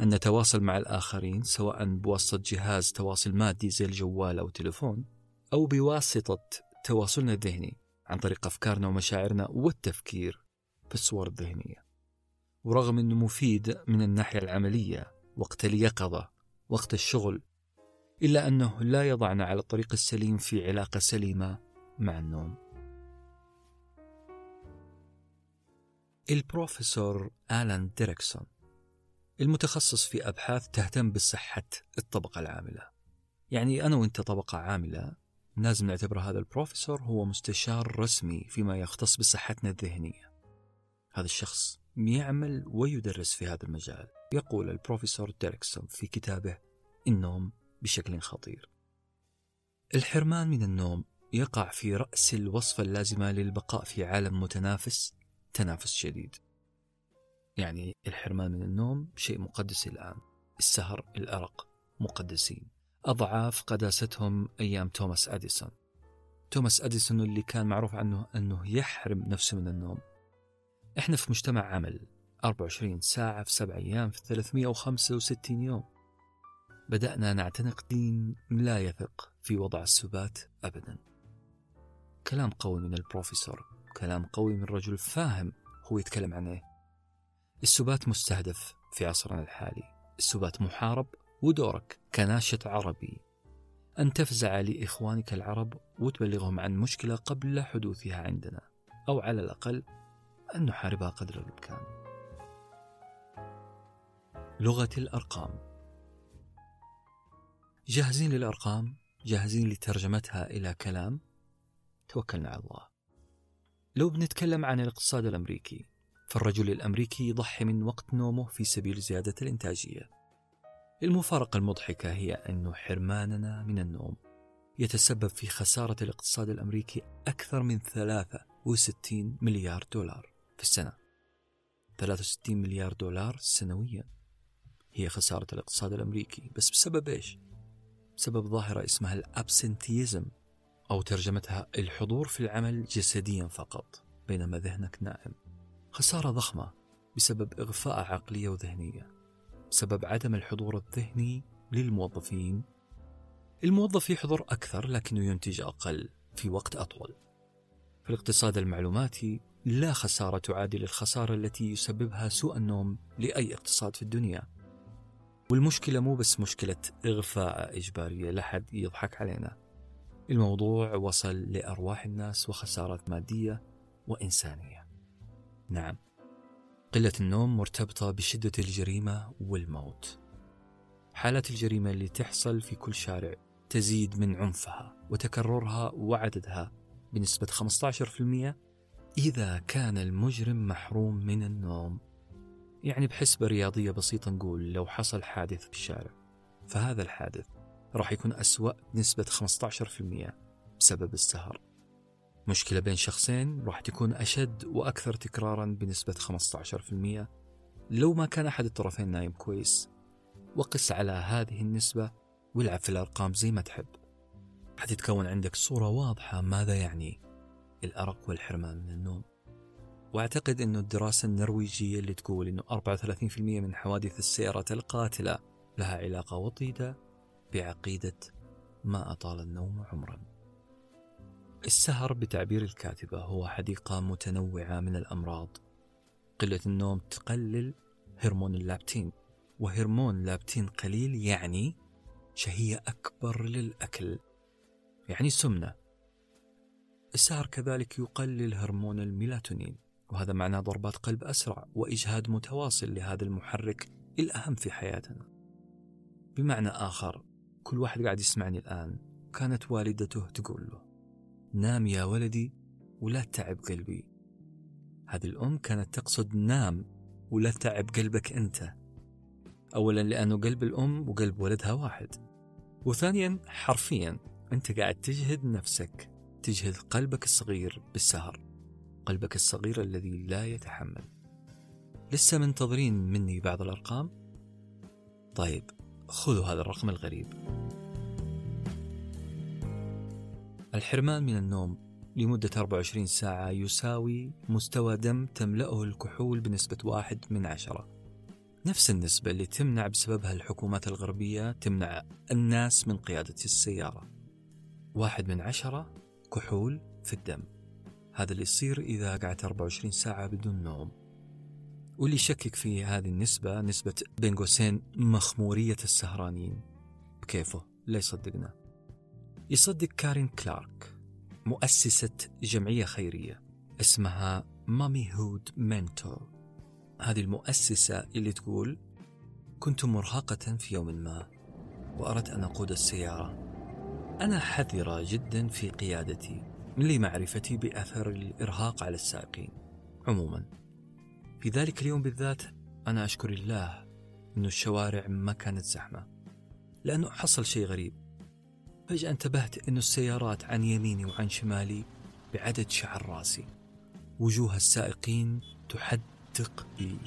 أن نتواصل مع الآخرين سواء بواسطة جهاز تواصل مادي زي الجوال أو تليفون أو بواسطة تواصلنا الذهني عن طريق أفكارنا ومشاعرنا والتفكير في الصور الذهنية. ورغم أنه مفيد من الناحية العملية وقت اليقظة وقت الشغل إلا أنه لا يضعنا على الطريق السليم في علاقة سليمة مع النوم. البروفيسور آلان ديريكسون المتخصص في أبحاث تهتم بصحة الطبقة العاملة. يعني أنا وإنت طبقة عاملة لازم نعتبر هذا البروفيسور هو مستشار رسمي فيما يختص بصحتنا الذهنية. هذا الشخص يعمل ويدرس في هذا المجال. يقول البروفيسور ديريكسون في كتابه النوم بشكل خطير. الحرمان من النوم يقع في رأس الوصفة اللازمة للبقاء في عالم متنافس تنافس شديد. يعني الحرمان من النوم شيء مقدس الآن. السهر الأرق مقدسين. أضعاف قداستهم أيام توماس أديسون. توماس أديسون اللي كان معروف عنه أنه يحرم نفسه من النوم. إحنا في مجتمع عمل. 24 ساعة في 7 أيام في 365 يوم. بدأنا نعتنق دين لا يثق في وضع السبات أبدا. كلام قوي من البروفيسور. كلام قوي من رجل فاهم هو يتكلم عن إيه. السبات مستهدف في عصرنا الحالي. السبات محارب ودورك كناشط عربي. أن تفزع لإخوانك العرب وتبلغهم عن مشكلة قبل حدوثها عندنا. أو على الأقل أن نحاربها قدر الإمكان. لغة الأرقام. جاهزين للأرقام؟ جاهزين لترجمتها إلى كلام؟ توكلنا على الله. لو بنتكلم عن الاقتصاد الأمريكي فالرجل الأمريكي يضحي من وقت نومه في سبيل زيادة الإنتاجية. المفارقة المضحكة هي أن حرماننا من النوم يتسبب في خسارة الاقتصاد الأمريكي أكثر من 63 مليار دولار في السنة. 63 مليار دولار سنويا هي خسارة الاقتصاد الأمريكي. بس بسبب إيش؟ بسبب ظاهرة اسمها الأبسنتيزم. أو ترجمتها الحضور في العمل جسديا فقط بينما ذهنك نائم. خسارة ضخمة بسبب إغفاء عقلية وذهنية بسبب عدم الحضور الذهني للموظفين. الموظف يحضر أكثر لكنه ينتج أقل في وقت أطول. في الاقتصاد المعلوماتي لا خسارة تعادل الخسارة التي يسببها سوء النوم لأي اقتصاد في الدنيا. والمشكلة مو بس مشكلة إغفاء إجبارية لحد يضحك علينا. الموضوع وصل لأرواح الناس وخسارات مادية وإنسانية. نعم قلة النوم مرتبطة بشدة الجريمة والموت. حالات الجريمة اللي تحصل في كل شارع تزيد من عنفها وتكررها وعددها بنسبة 15% إذا كان المجرم محروم من النوم. يعني بحسبة رياضية بسيطة نقول لو حصل حادث في الشارع. فهذا الحادث راح يكون أسوأ بنسبة 15% بسبب السهر. مشكلة بين شخصين راح تكون أشد وأكثر تكرارا بنسبة 15% لو ما كان أحد الطرفين نايم كويس وقس على هذه النسبة والعب في الأرقام زي ما تحب. حتتكون عندك صورة واضحة ماذا يعني الأرق والحرمان من النوم. وأعتقد إنه الدراسة النرويجية اللي تقول إنه 34% من حوادث السيارات القاتلة لها علاقة وطيدة بعقيدة ما أطال النوم عمرا. السهر بتعبير الكاتبة هو حديقة متنوعة من الأمراض. قلة النوم تقلل هرمون اللابتين، وهرمون لابتين قليل يعني شهية أكبر للأكل. يعني سمنة. السهر كذلك يقلل هرمون الميلاتونين وهذا معناه ضربات قلب أسرع وإجهاد متواصل لهذا المحرك الأهم في حياتنا بمعنى آخر كل واحد قاعد يسمعني الآن. كانت والدته تقول له نام يا ولدي ولا تعب قلبي. هذه الأم كانت تقصد نام ولا تعب قلبك أنت. أولا لأنه قلب الأم وقلب ولدها واحد. وثانيا حرفيا أنت قاعد تجهد نفسك تجهد قلبك الصغير بالسهر. قلبك الصغير الذي لا يتحمل. لسه منتظرين مني بعض الأرقام؟ طيب خذوا هذا الرقم الغريب. الحرمان من النوم لمدة 24 ساعة يساوي مستوى دم تملأه الكحول بنسبة واحد من عشرة. نفس النسبة اللي تمنع بسببها الحكومات الغربية تمنع الناس من قيادة السيارة. واحد من عشرة كحول في الدم. هذا اللي يصير إذا قعدت 24 ساعة بدون نوم. واللي يشكك في هذه النسبة نسبة بين قوسين مخمورية السهرانين. بكيفه لا يصدقنا. يصدق كارين كلارك مؤسسة جمعية خيرية اسمها مامي هود مينتو. هذه المؤسسة اللي تقول كنت مرهقة في يوم ما وأردت أن أقود السيارة. أنا حذرة جدا في قيادتي لمعرفتي بأثر الإرهاق على السائقين عموما. في ذلك اليوم بالذات أنا أشكر الله أن الشوارع ما كانت زحمة لأنه حصل شيء غريب. فجأة انتبهت أن السيارات عن يميني وعن شمالي بعدد شعر راسي. وجوه السائقين تحدق بي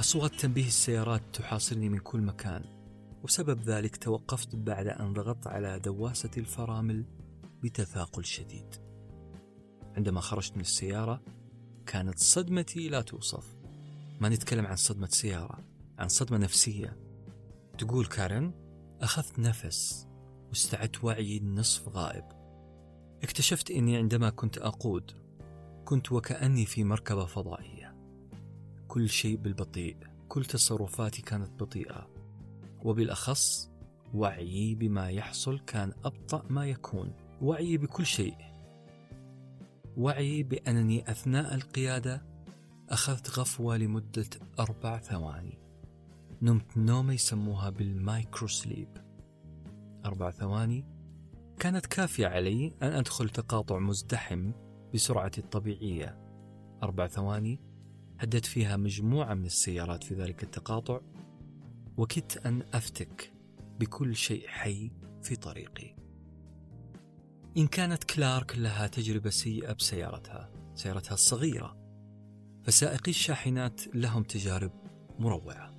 أصوات تنبيه السيارات تحاصرني من كل مكان. وسبب ذلك توقفت بعد أن ضغطت على دواسة الفرامل بتثاقل شديد. عندما خرجت من السيارة كانت صدمتي لا توصف. ما نتكلم عن صدمة سيارة عن صدمة نفسية. تقول كارين أخذت نفس واستعدت وعي نصف غائب. اكتشفت أني عندما كنت أقود كنت وكأني في مركبة فضائية. كل شيء بالبطيء كل تصرفاتي كانت بطيئة. وبالأخص وعيي بما يحصل كان أبطأ ما يكون. وعيي بكل شيء وعيي بأنني أثناء القيادة أخذت غفوة لمدة أربع ثواني. نمت نومة يسموها بالمايكرو سليب أربع ثواني كانت كافية علي أن أدخل تقاطع مزدحم بسرعتي الطبيعية. أربع ثواني هدت فيها مجموعة من السيارات في ذلك التقاطع وكدت أن أفتك بكل شيء حي في طريقي. إن كانت كلارك لها تجربة سيئة بسيارتها سيارتها الصغيرة. فسائقي الشاحنات لهم تجارب مروعة.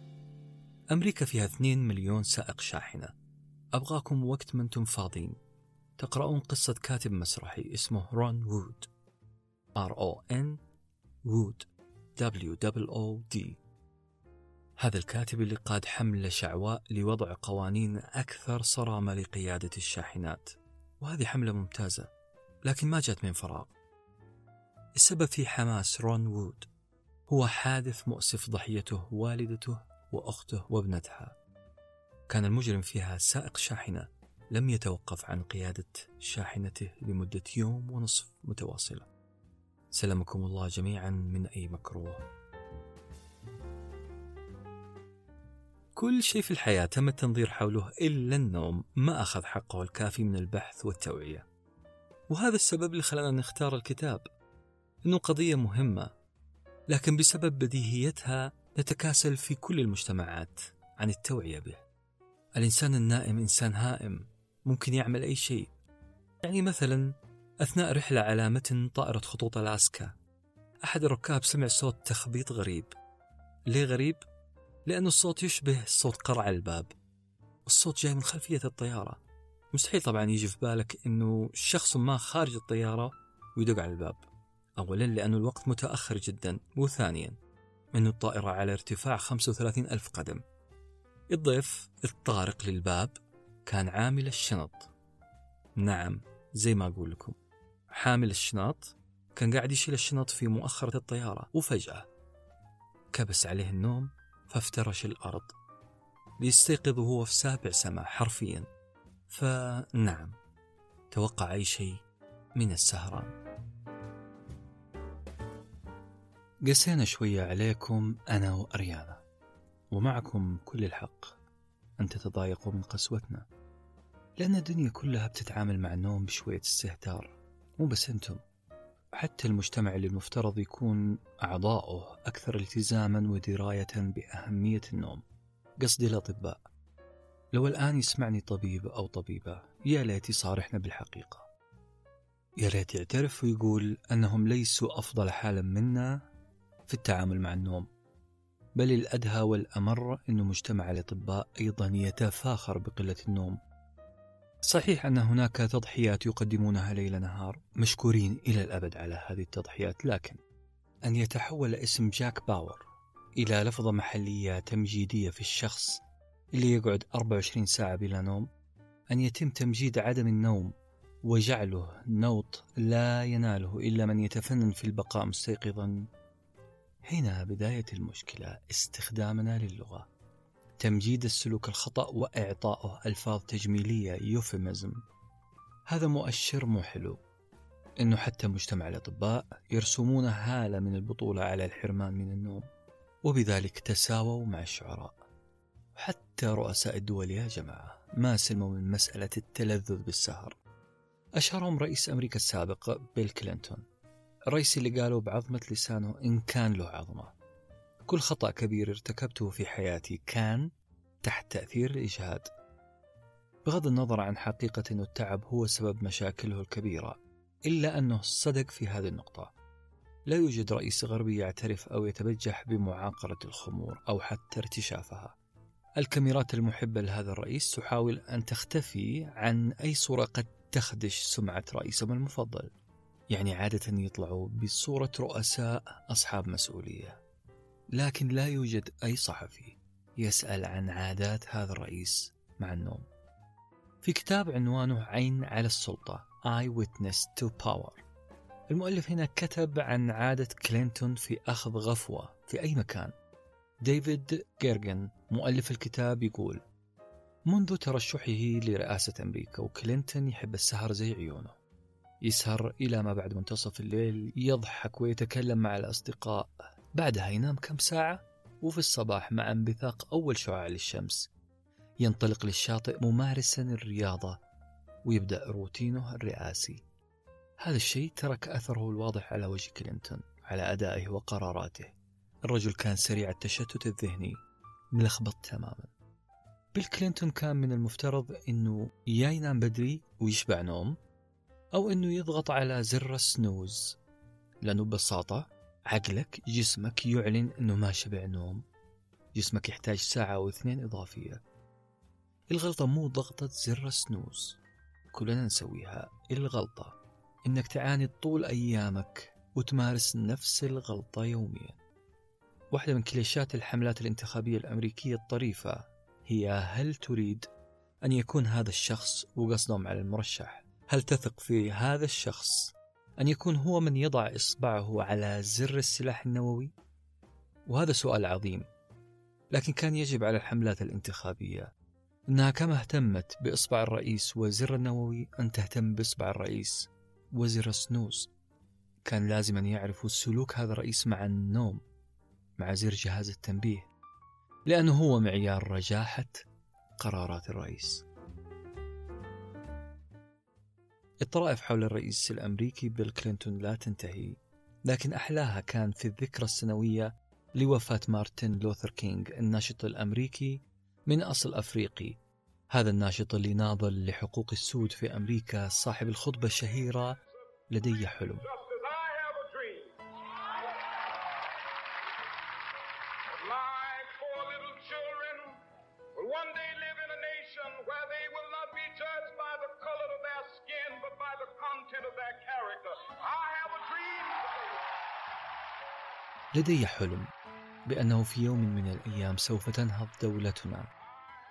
أمريكا فيها 2 مليون سائق شاحنة. أبغاكم وقت ما أنتم فاضيين. تقرؤون قصة كاتب مسرحي اسمه رون وود. R O N وود. W O D هذا الكاتب اللي قاد حملة شعواء لوضع قوانين أكثر صرامة لقيادة الشاحنات. وهذه حملة ممتازة لكن ما جات من فراغ. السبب في حماس رون وود هو حادث مؤسف ضحيته والدته وأخته وابنتها. كان المجرم فيها سائق شاحنة لم يتوقف عن قيادة شاحنته لمدة يوم ونصف متواصلة. سلمكم الله جميعا من أي مكروه. كل شيء في الحياة تم التنظير حوله إلا النوم ما أخذ حقه الكافي من البحث والتوعية. وهذا السبب اللي خلانا نختار الكتاب. إنه قضية مهمة لكن بسبب بديهيتها نتكاسل في كل المجتمعات عن التوعية به. الإنسان النائم إنسان هائم ممكن يعمل أي شيء. يعني مثلا أثناء رحلة على متن طائرة خطوط ألاسكا أحد الركاب سمع صوت تخبيط غريب. ليه غريب؟ لأن الصوت يشبه صوت قرع الباب. الصوت جاي من خلفية الطيارة. مستحيل طبعا يجي في بالك أنه شخص ما خارج الطيارة ويدق على الباب. أولا لأن الوقت متأخر جدا. وثانيا أن الطائرة على ارتفاع 35 ألف قدم. الضيف الطارق للباب كان عامل الشنط. نعم زي ما أقول لكم. حامل الشنط كان قاعد يشيل الشنط في مؤخرة الطيارة وفجأة كبس عليه النوم فافترش الأرض. ليستيقظ وهو في سابع سماء حرفيا. فنعم توقع أي شيء من السهران. قسينا شوية عليكم أنا وأريانا ومعكم كل الحق. أن تتضايقوا من قسوتنا لأن الدنيا كلها بتتعامل مع النوم بشوية استهتار. مو بس أنتم. حتى المجتمع اللي المفترض يكون أعضاؤه أكثر التزاما ودراية بأهمية النوم. قصدي الأطباء. لو الآن يسمعني طبيب أو طبيبة يا ليت يصارحنا بالحقيقة. يا ليت يعترف ويقول أنهم ليسوا أفضل حالا منا في التعامل مع النوم. بل الأدهى والأمر أن مجتمع الأطباء أيضا يتفاخر بقلة النوم. صحيح أن هناك تضحيات يقدمونها ليل نهار مشكورين إلى الأبد على هذه التضحيات لكن أن يتحول اسم جاك باور إلى لفظة محلية تمجيدية في الشخص اللي يقعد 24 ساعة بلا نوم أن يتم تمجيد عدم النوم وجعله نوط لا يناله إلا من يتفنن في البقاء مستيقظا. هنا بداية المشكلة استخدامنا للغة. تمجيد السلوك الخطأ وإعطائه ألفاظ تجميلية يوفيمزم هذا مؤشر مو حلو. إنه حتى مجتمع الأطباء يرسمون هالة من البطولة على الحرمان من النوم وبذلك تساووا مع الشعراء. حتى رؤساء الدول يا جماعة ما سلموا من مسألة التلذذ بالسهر. أشهرهم رئيس أمريكا السابق بيل كلينتون الرئيس اللي قالوا بعظمة لسانه إن كان له عظمة. كل خطأ كبير ارتكبته في حياتي كان تحت تأثير الإجهاد. بغض النظر عن حقيقة أن التعب هو سبب مشاكله الكبيرة إلا أنه صدق في هذه النقطة. لا يوجد رئيس غربي يعترف أو يتبجح بمعاقرة الخمور أو حتى ارتشافها. الكاميرات المحبة لهذا الرئيس تحاول أن تختفي عن أي صورة قد تخدش سمعة رئيسهم المفضل يعني عادة يطلعوا بصورة رؤساء أصحاب مسؤولية. لكن لا يوجد أي صحفي يسأل عن عادات هذا الرئيس مع النوم. في كتاب عنوانه عين على السلطة Eye Witness to Power. المؤلف هنا كتب عن عادة كلينتون في أخذ غفوة في أي مكان. ديفيد جيرجن مؤلف الكتاب يقول منذ ترشحه لرئاسة أمريكا وكلينتون يحب السهر زي عيونه. يسهر إلى ما بعد منتصف الليل يضحك ويتكلم مع الأصدقاء. بعدها ينام كم ساعة؟ وفي الصباح مع انبثاق أول شعاع للشمس. ينطلق للشاطئ ممارسا الرياضة ويبدأ روتينه الرئاسي. هذا الشيء ترك أثره الواضح على وجه كلينتون على أدائه وقراراته. الرجل كان سريع التشتت الذهني ملخبط تماما. بيل كلينتون كان من المفترض أنه يا ينام بدري ويشبع نوم أو أنه يضغط على زر السنوز. لأنه ببساطة عقلك جسمك يعلن أنه ما شبع نوم. جسمك يحتاج ساعة أو اثنين إضافية. الغلطة مو ضغطة زر السنوز كلنا نسويها. الغلطة. إنك تعاني طول أيامك وتمارس نفس الغلطة يوميا. واحدة من كليشات الحملات الانتخابية الأمريكية الطريفة هي هل تريد أن يكون هذا الشخص وقصدهم على المرشح؟ هل تثق في هذا الشخص؟ أن يكون هو من يضع إصبعه على زر السلاح النووي؟ وهذا سؤال عظيم لكن كان يجب على الحملات الانتخابية أنها كما اهتمت بإصبع الرئيس وزر النووي أن تهتم بإصبع الرئيس وزر السنوز كان لازم أن يعرفوا سلوك هذا الرئيس مع النوم مع زر جهاز التنبيه لأنه هو معيار رجاحة قرارات الرئيس الطرائف حول الرئيس الأمريكي بيل كلينتون لا تنتهي لكن أحلاها كان في الذكرى السنوية لوفاة مارتن لوثر كينج الناشط الأمريكي من أصل أفريقي. هذا الناشط اللي ناضل لحقوق السود في أمريكا صاحب الخطبة الشهيرة لدي حلم. لدي حلم بأنه في يوم من الأيام سوف تنهض دولتنا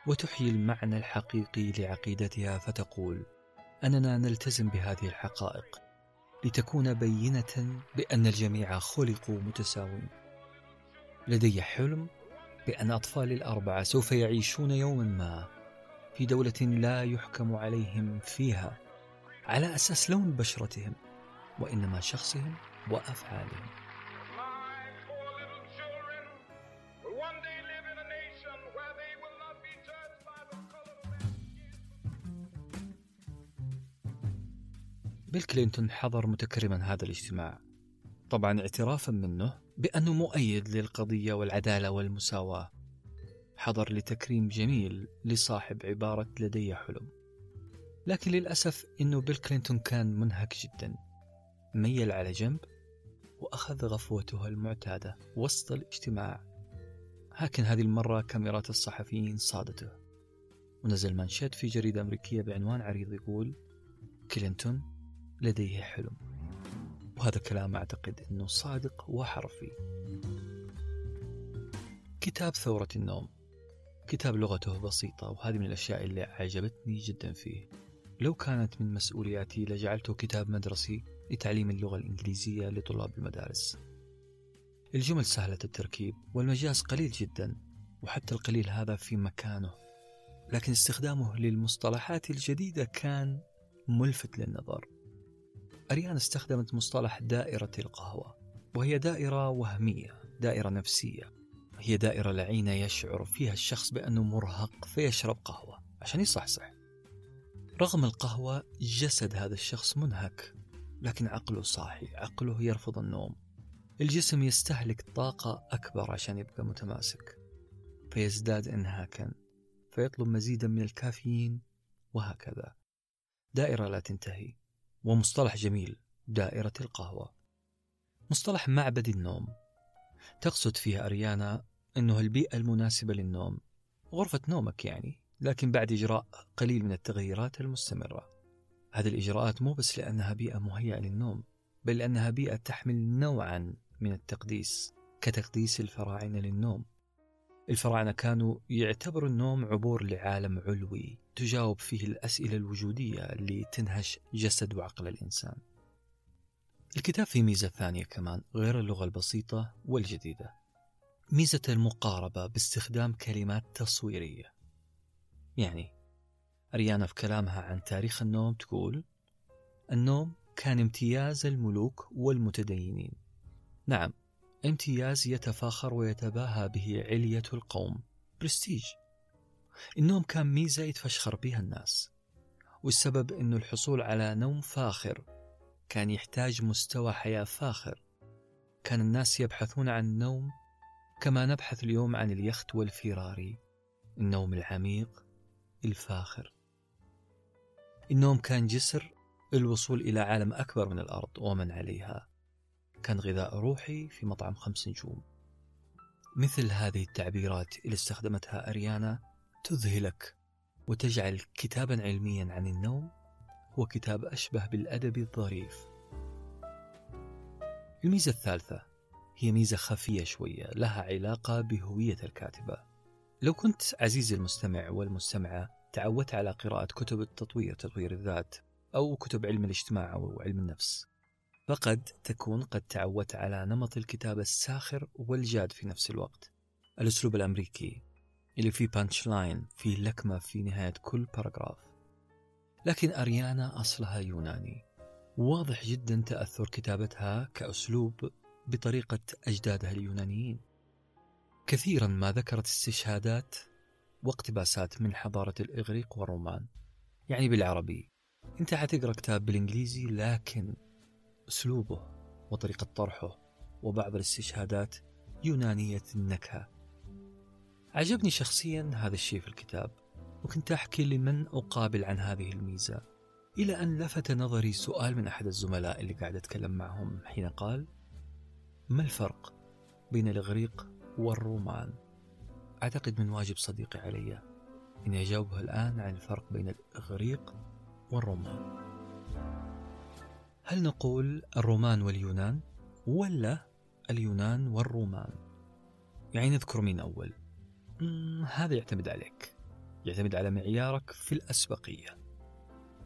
وتحيي المعنى الحقيقي لعقيدتها فتقول أننا نلتزم بهذه الحقائق لتكون بينة بأن الجميع خلقوا متساوين. لدي حلم بأن أطفالي الأربعة سوف يعيشون يوما ما في دولة لا يحكم عليهم فيها على أساس لون بشرتهم وإنما شخصهم وأفعالهم. بيل كلينتون حضر متكرما هذا الاجتماع. طبعا اعترافا منه بأنه مؤيد للقضية والعدالة والمساواة. حضر لتكريم جميل لصاحب عبارة لدي حلم. لكن للأسف أنه بيل كلينتون كان منهك جدا. ميل على جنب وأخذ غفوته المعتادة وسط الاجتماع. لكن هذه المرة كاميرات الصحفيين صادته. ونزل مانشيت في جريدة أمريكية بعنوان عريض يقول كلينتون لديه حلم. وهذا كلام أعتقد أنه صادق وحرفي. كتاب ثورة النوم. كتاب لغته بسيطة وهذه من الأشياء اللي أعجبتني جدا فيه. لو كانت من مسؤولياتي لجعلته كتاب مدرسي لتعليم اللغة الإنجليزية لطلاب المدارس. الجمل سهلة التركيب والمجاز قليل جدا وحتى القليل هذا في مكانه. لكن استخدامه للمصطلحات الجديدة كان ملفت للنظر. أريان استخدمت مصطلح دائرة القهوة وهي دائرة وهمية دائرة نفسية. هي دائرة لعينة يشعر فيها الشخص بأنه مرهق فيشرب قهوة عشان يصحصح. رغم القهوة جسد هذا الشخص منهك لكن عقله صاحي عقله يرفض النوم. الجسم يستهلك طاقة أكبر عشان يبقى متماسك. فيزداد انهاكا فيطلب مزيدا من الكافيين وهكذا. دائرة لا تنتهي. ومصطلح جميل دائرة القهوة. مصطلح معبد النوم. تقصد فيها أريانا أنه البيئة المناسبة للنوم. غرفة نومك يعني لكن بعد إجراء قليل من التغييرات المستمرة. هذه الإجراءات مو بس لأنها بيئة مهيئة للنوم بل لأنها بيئة تحمل نوعا من التقديس كتقديس الفراعنة للنوم. الفراعنة كانوا يعتبروا النوم عبور لعالم علوي. تجاوب فيه الأسئلة الوجودية اللي تنهش جسد وعقل الإنسان. الكتاب فيه ميزة ثانية كمان غير اللغة البسيطة والجديدة. ميزة المقاربة باستخدام كلمات تصويرية. يعني أريانا في كلامها عن تاريخ النوم تقول النوم كان امتياز الملوك والمتدينين. نعم امتياز يتفاخر ويتباهى به علية القوم برستيج. النوم كان ميزة يتفشخر بها الناس والسبب أنه الحصول على نوم فاخر كان يحتاج مستوى حياة فاخر. كان الناس يبحثون عن النوم كما نبحث اليوم عن اليخت والفيراري النوم العميق الفاخر. النوم كان جسر الوصول إلى عالم أكبر من الأرض ومن عليها. كان غذاء روحي في مطعم خمس نجوم. مثل هذه التعبيرات اللي استخدمتها أريانا تذهلك وتجعل كتابا علميا عن النوم هو كتاب أشبه بالأدب الظريف. الميزة الثالثة هي ميزة خفية شوية لها علاقة بهوية الكاتبة. لو كنت عزيزي المستمع والمستمعة تعودت على قراءة كتب التطوير تطوير الذات أو كتب علم الاجتماع أو علم النفس. فقد تكون قد تعودت على نمط الكتابة الساخر والجاد في نفس الوقت. الأسلوب الأمريكي اللي فيه punch line فيه لكمة في نهاية كل paragraph لكن أريانا أصلها يوناني. واضح جدا تأثر كتابتها كأسلوب بطريقة أجدادها اليونانيين. كثيرا ما ذكرت استشهادات واقتباسات من حضارة الإغريق والرومان. يعني بالعربي. أنت حتقرأ كتاب بالإنجليزي لكن أسلوبه وطريقة طرحه وبعض الاستشهادات يونانية النكهة. عجبني شخصيا هذا الشيء في الكتاب وكنت أحكي لمن أقابل عن هذه الميزة. إلى أن لفت نظري سؤال من أحد الزملاء اللي قاعد أتكلم معهم حين قال ما الفرق بين الإغريق والرومان؟ أعتقد من واجب صديقي علي أني أجاوبه الآن عن الفرق بين الإغريق والرومان. هل نقول الرومان واليونان ولا اليونان والرومان؟ يعني نذكر مين أول. هذا يعتمد عليك. يعتمد على معيارك في الأسبقية.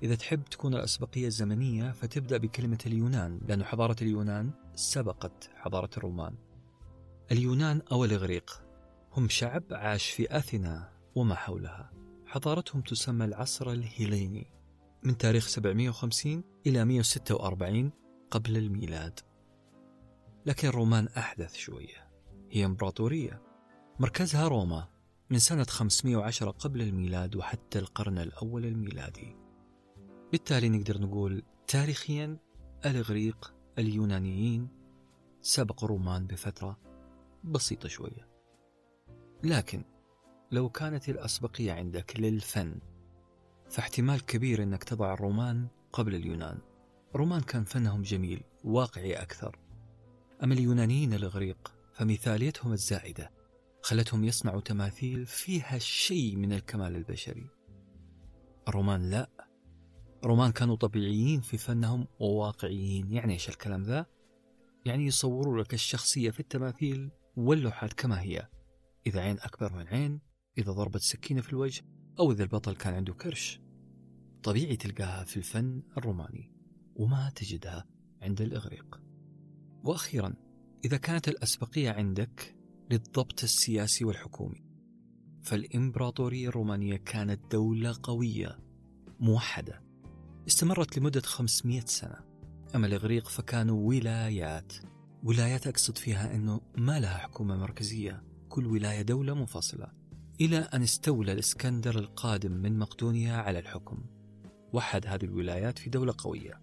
إذا تحب تكون الأسبقية الزمنية فتبدأ بكلمة اليونان لأن حضارة اليونان سبقت حضارة الرومان. اليونان أو الإغريق هم شعب عاش في أثينا وما حولها. حضارتهم تسمى العصر الهيليني من تاريخ 750 إلى 146 قبل الميلاد. لكن الرومان أحدث شوية. هي إمبراطورية. مركزها روما من سنة 510 قبل الميلاد وحتى القرن الأول الميلادي. بالتالي نقدر نقول تاريخيا الإغريق اليونانيين سبق الرومان بفترة بسيطة شوية. لكن لو كانت الأسبقية عندك للفن فاحتمال كبير أنك تضع الرومان قبل اليونان. الرومان كان فنهم جميل واقعي أكثر. أما اليونانيين الإغريق فمثاليتهم الزائدة. خلتهم يصنعوا تماثيل فيها شيء من الكمال البشري. الرومان لا. الرومان كانوا طبيعيين في فنهم وواقعيين. يعني إيش الكلام ذا؟ يعني يصوروا لك الشخصية في التماثيل واللوحات كما هي. إذا عين أكبر من عين إذا ضربت سكينة في الوجه أو إذا البطل كان عنده كرش. طبيعي تلقاها في الفن الروماني وما تجدها عند الإغريق. وأخيرا إذا كانت الأسبقية عندك للضبط السياسي والحكومي. فالإمبراطورية الرومانية كانت دولة قوية موحدة. استمرت لمدة 500 سنة. أما الإغريق فكانوا ولايات. ولايات أقصد فيها أنه ما لها حكومة مركزية. كل ولاية دولة منفصلة. إلى أن استولى الإسكندر القادم من مقدونيا على الحكم. وحد هذه الولايات في دولة قوية.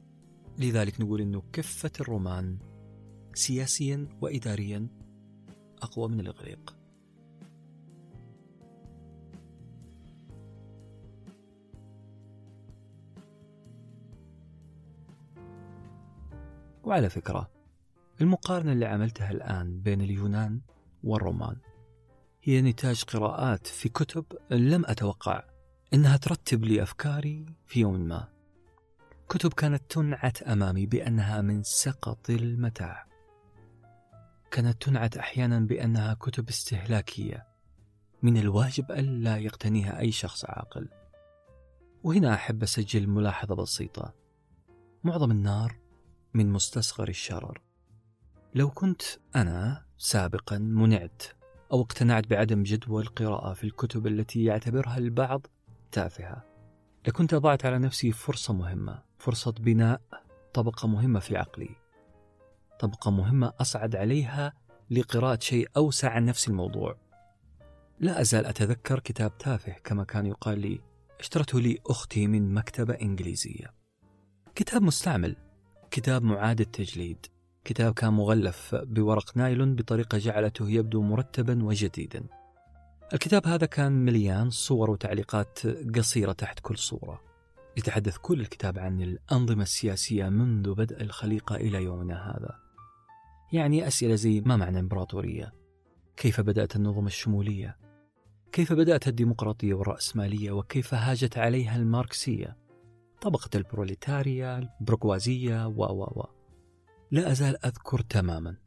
لذلك نقول أنه كفة الرومان سياسيا وإداريا أقوى من الإغريق. وعلى فكرة المقارنة اللي عملتها الآن بين اليونان والرومان هي نتاج قراءات في كتب لم أتوقع أنها ترتب لي أفكاري في يوم ما. كتب كانت تنعت أمامي بأنها من سقط المتاع. كانت تنعت أحيانا بأنها كتب استهلاكية. من الواجب ألا يقتنيها أي شخص عاقل. وهنا أحب أسجل ملاحظة بسيطة. معظم النار من مستصغر الشرر. لو كنت أنا سابقا منعت أو اقتنعت بعدم جدوى القراءة في الكتب التي يعتبرها البعض تافهة. لكنت أضعت على نفسي فرصة مهمة فرصة بناء طبقة مهمة في عقلي. طبقة مهمة أصعد عليها لقراءة شيء أوسع عن نفس الموضوع. لا أزال أتذكر كتاب تافه كما كان يقال لي اشترته لي أختي من مكتبة إنجليزية. كتاب مستعمل كتاب معاد التجليد كتاب كان مغلف بورق نايلون بطريقة جعلته يبدو مرتبا وجديدا. الكتاب هذا كان مليان صور وتعليقات قصيرة تحت كل صورة. يتحدث كل الكتاب عن الأنظمة السياسية منذ بدء الخليقة إلى يومنا هذا. يعني أسئلة زي ما معنى إمبراطورية؟ كيف بدأت النظم الشمولية؟ كيف بدأت الديمقراطية والرأسمالية؟ وكيف هاجت عليها الماركسية؟ طبقة البروليتاريا البروكوازية و و و. لا أزال أذكر تماما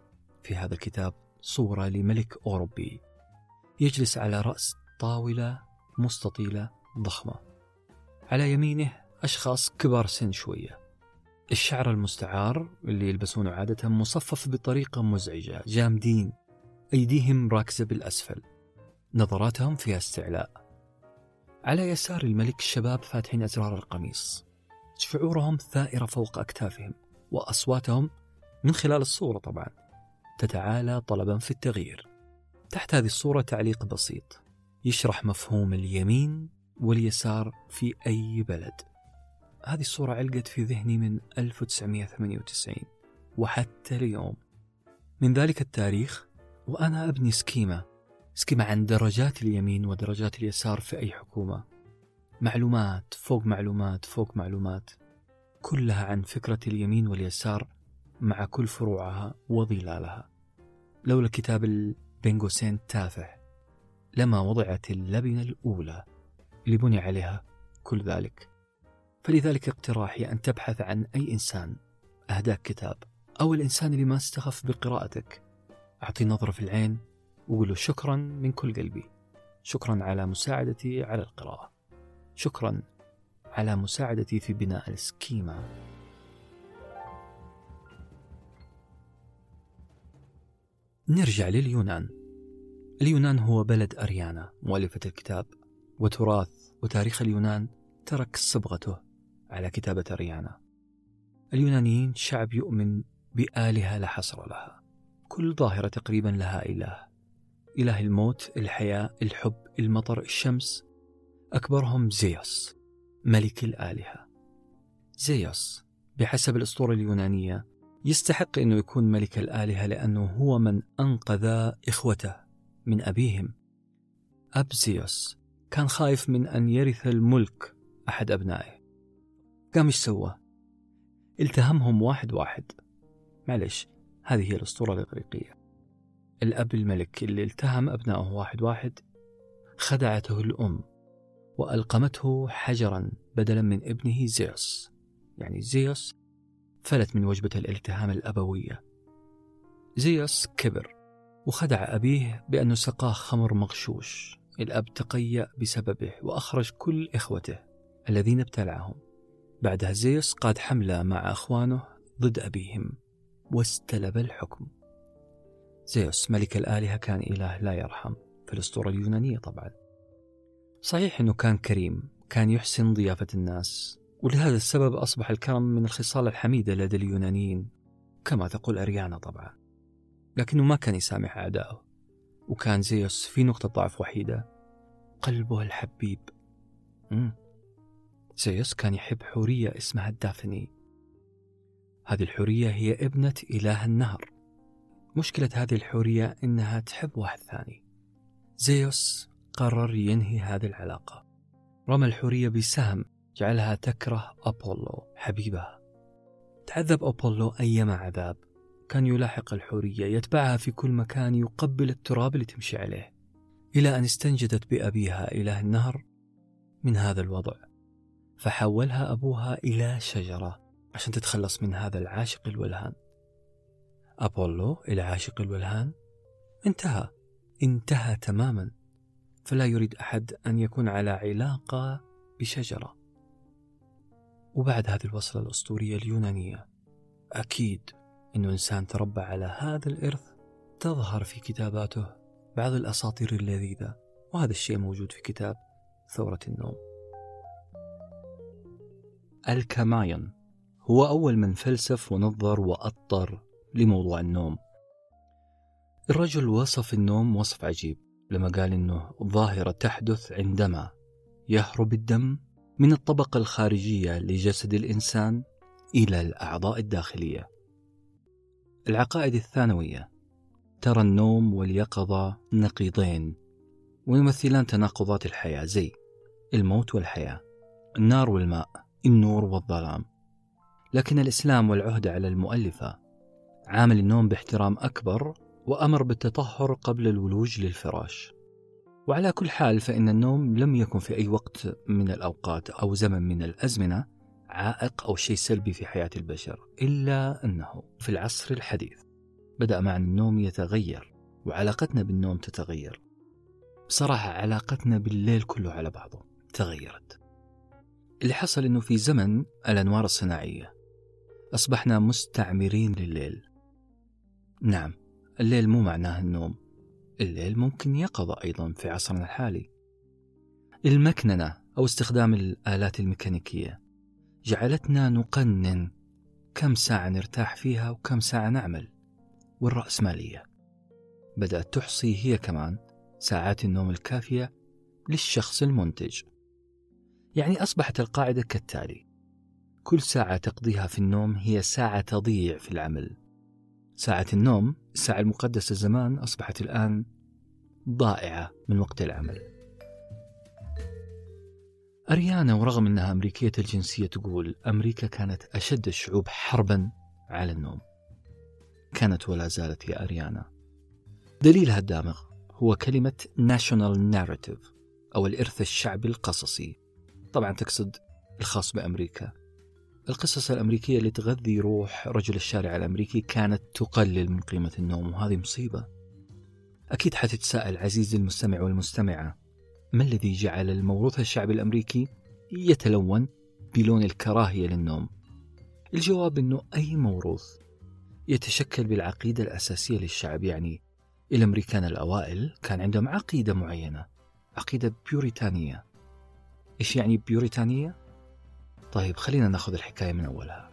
في هذا الكتاب صورة لملك أوروبي يجلس على رأس طاولة مستطيلة ضخمة. على يمينه أشخاص كبار سن شوية. الشعر المستعار اللي يلبسونه عادة مصفف بطريقة مزعجة جامدين. أيديهم راكزة بالأسفل. نظراتهم فيها استعلاء. على يسار الملك الشباب فاتحين أزرار القميص. شعورهم ثائرة فوق أكتافهم وأصواتهم من خلال الصورة طبعا. تتعالى طلبا في التغيير. تحت هذه الصورة تعليق بسيط. يشرح مفهوم اليمين واليسار في أي بلد. هذه الصورة علقت في ذهني من 1998 وحتى اليوم. من ذلك التاريخ وأنا أبني سكيمة. سكيمة عن درجات اليمين ودرجات اليسار في أي حكومة. معلومات فوق معلومات فوق معلومات. كلها عن فكرة اليمين واليسار مع كل فروعها وظلالها. لولا كتاب البنغوسين التافه لما وضعت اللبنة الأولى اللي بني عليها كل ذلك. فلذلك اقتراحي أن تبحث عن أي إنسان أهداك كتاب أو الإنسان اللي ما استخف بقراءتك. أعطي نظرة في العين وقول له شكرا من كل قلبي. شكرا على مساعدتي على القراءة. شكرا على مساعدتي في بناء السكيما. نرجع لليونان. اليونان هو بلد أريانا مؤلفة الكتاب وتراث وتاريخ اليونان ترك صبغته. على كتابة أريانا اليونانيين شعب يؤمن بآلهة لا حصر لها. كل ظاهرة تقريبا لها إله. إله الموت الحياة الحب المطر الشمس. أكبرهم زيوس ملك الآلهة. زيوس بحسب الأسطورة اليونانية يستحق أنه يكون ملك الآلهة لأنه هو من أنقذ إخوته من أبيهم. أب زيوس كان خايف من أن يرث الملك أحد أبنائه. قام إيش سوى؟ التهمهم واحد واحد. معلش هذه هي الأسطورة الإغريقية. الأب الملك اللي التهم أبنائه واحد واحد خدعته الأم وألقمته حجرا بدلا من ابنه زيوس. يعني زيوس فلت من وجبة الالتهام الأبوية. زيوس كبر وخدع أبيه بأنه سقاه خمر مغشوش. الأب تقيأ بسببه وأخرج كل إخوته الذين ابتلعهم. بعدها زيوس قاد حملة مع أخوانه ضد أبيهم واستلب الحكم. زيوس ملك الآلهة كان إله لا يرحم في الأسطورة اليونانية طبعا. صحيح أنه كان كريم كان يحسن ضيافة الناس ولهذا السبب أصبح الكرم من الخصال الحميدة لدى اليونانيين كما تقول أريانا طبعا. لكنه ما كان يسامح أعدائه وكان زيوس في نقطة ضعف وحيدة قلبه الحبيب. مم. زيوس كان يحب حورية اسمها الدافني. هذه الحورية هي ابنة إله النهر. مشكلة هذه الحورية إنها تحب واحد ثاني. زيوس قرر ينهي هذه العلاقة. رمى الحورية بسهم جعلها تكره أبولو حبيبها تعذب أبولو أيما عذاب. كان يلاحق الحورية يتبعها في كل مكان يقبل التراب اللي تمشي عليه. إلى أن استنجدت بأبيها إله النهر من هذا الوضع. فحولها أبوها إلى شجرة عشان تتخلص من هذا العاشق الولهان. أبولو العاشق الولهان. انتهى. انتهى تماما. فلا يريد أحد أن يكون على علاقة بشجرة. وبعد هذه الوصلة الأسطورية اليونانية أكيد أنه إنسان تربى على هذا الإرث. تظهر في كتاباته بعض الأساطير اللذيذة وهذا الشيء موجود في كتاب ثورة النوم. الكاماين هو أول من فلسف ونظر وأطر لموضوع النوم الرجل وصف النوم وصف عجيب لما قال إنه ظاهرة تحدث عندما يهرب الدم من الطبقة الخارجية لجسد الإنسان إلى الأعضاء الداخلية. العقائد الثانوية ترى النوم واليقظة نقيضين ويمثلان تناقضات الحياة زي الموت والحياة، النار والماء، النور والظلام. لكن الإسلام والعهدة على المؤلفة عامل النوم باحترام أكبر وأمر بالتطهر قبل الولوج للفراش. وعلى كل حال فإن النوم لم يكن في أي وقت من الأوقات أو زمن من الأزمنة عائق أو شيء سلبي في حياة البشر إلا أنه في العصر الحديث بدأ معنى النوم يتغير وعلاقتنا بالنوم تتغير بصراحة علاقتنا بالليل كله على بعضه تغيرت اللي حصل أنه في زمن الأنوار الصناعية. أصبحنا مستعمرين لليل. نعم الليل مو معناه النوم الليل ممكن يقظة أيضا في عصرنا الحالي. المكننة أو استخدام الآلات الميكانيكية جعلتنا نقنن كم ساعة نرتاح فيها وكم ساعة نعمل والرأسمالية. بدأت تحصي هي كمان ساعات النوم الكافية للشخص المنتج. يعني أصبحت القاعدة كالتالي. كل ساعة تقضيها في النوم هي ساعة تضيع في العمل. ساعة النوم الساعة المقدسة زمان أصبحت الآن ضائعة من وقت العمل. أريانا ورغم أنها أمريكية الجنسية تقول أمريكا كانت أشد الشعوب حربا على النوم. كانت ولا زالت يا أريانا. دليلها الدامغ هو كلمة national narrative أو الإرث الشعبي القصصي. طبعا تقصد الخاص بأمريكا. القصص الأمريكية اللي تغذي روح رجل الشارع الأمريكي كانت تقلل من قيمة النوم وهذه مصيبة. أكيد حتتساءل عزيزي المستمع والمستمعة ما الذي جعل الموروث الشعبي الأمريكي يتلون بلون الكراهية للنوم؟ الجواب أنه أي موروث يتشكل بالعقيدة الأساسية للشعب يعني الأمريكان الأوائل كان عندهم عقيدة معينة عقيدة بيوريتانية. إيش يعني بيوريتانية؟ طيب خلينا ناخذ الحكاية من أولها.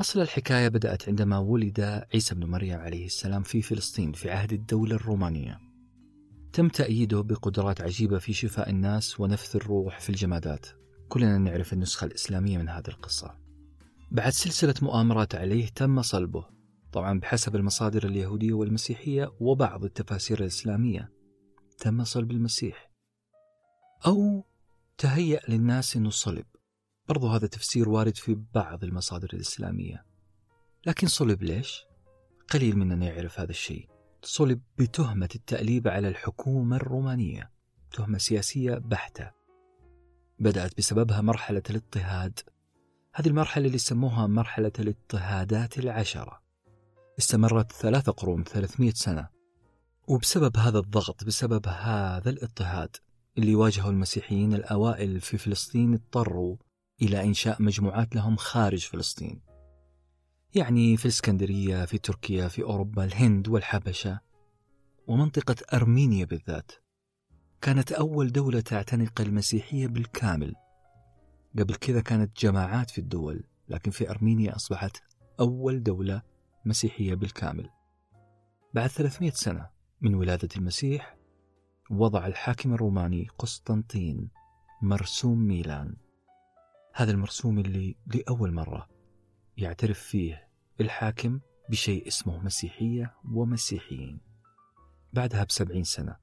أصل الحكاية بدأت عندما ولد عيسى بن مريم عليه السلام في فلسطين في عهد الدولة الرومانية. تم تأييده بقدرات عجيبة في شفاء الناس ونفث الروح في الجمادات. كلنا نعرف النسخة الإسلامية من هذه القصة. بعد سلسلة مؤامرات عليه تم صلبه طبعا بحسب المصادر اليهودية والمسيحية وبعض التفاسير الإسلامية. تم صلب المسيح. أو تهيأ للناس أنه صلب. برضو هذا تفسير وارد في بعض المصادر الإسلامية. لكن صلب ليش؟ قليل مننا يعرف هذا الشيء. صلب بتهمة التأليب على الحكومة الرومانية. تهمة سياسية بحتة. بدأت بسببها مرحلة الاضطهاد. هذه المرحلة اللي سموها مرحلة الاضطهادات العشرة. استمرت ثلاثة قرون 300 سنة. وبسبب هذا الضغط بسبب هذا الاضطهاد اللي واجهه المسيحيين الأوائل في فلسطين اضطروا إلى إنشاء مجموعات لهم خارج فلسطين. يعني في الإسكندرية في تركيا في أوروبا الهند والحبشة ومنطقة أرمينيا بالذات. كانت أول دولة تعتنق المسيحية بالكامل. قبل كذا كانت جماعات في الدول لكن في أرمينيا أصبحت أول دولة مسيحية بالكامل. بعد 300 سنة من ولادة المسيح وضع الحاكم الروماني قسطنطين مرسوم ميلان. هذا المرسوم اللي لأول مرة يعترف فيه الحاكم بشيء اسمه مسيحية ومسيحيين. بعدها بسبعين سنة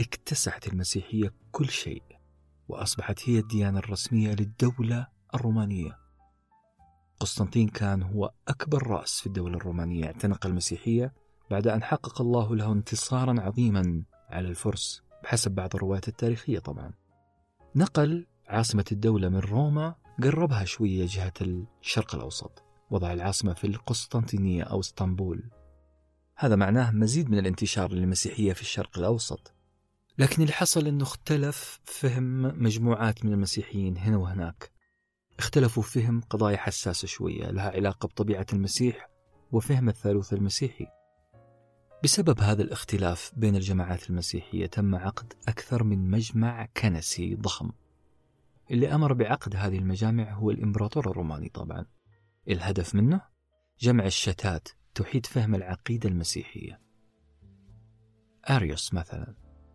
اكتسحت المسيحية كل شيء وأصبحت هي الديانة الرسمية للدولة الرومانية. قسطنطين كان هو أكبر رأس في الدولة الرومانية اعتنق المسيحية بعد أن حقق الله له انتصارا عظيما على الفرس بحسب بعض الروايات التاريخية طبعا. نقل عاصمة الدولة من روما قربها شوية جهة الشرق الأوسط وضع العاصمة في القسطنطينية أو إسطنبول. هذا معناه مزيد من الانتشار للمسيحية في الشرق الأوسط. لكن اللي حصل أنه اختلف فهم مجموعات من المسيحيين هنا وهناك. اختلفوا فهم قضايا حساسة شوية لها علاقة بطبيعة المسيح وفهم الثالوث المسيحي. بسبب هذا الاختلاف بين الجماعات المسيحية تم عقد أكثر من مجمع كنسي ضخم. اللي أمر بعقد هذه المجامع هو الإمبراطور الروماني طبعا. الهدف منه؟ جمع الشتات تحيد فهم العقيدة المسيحية. أريوس مثلا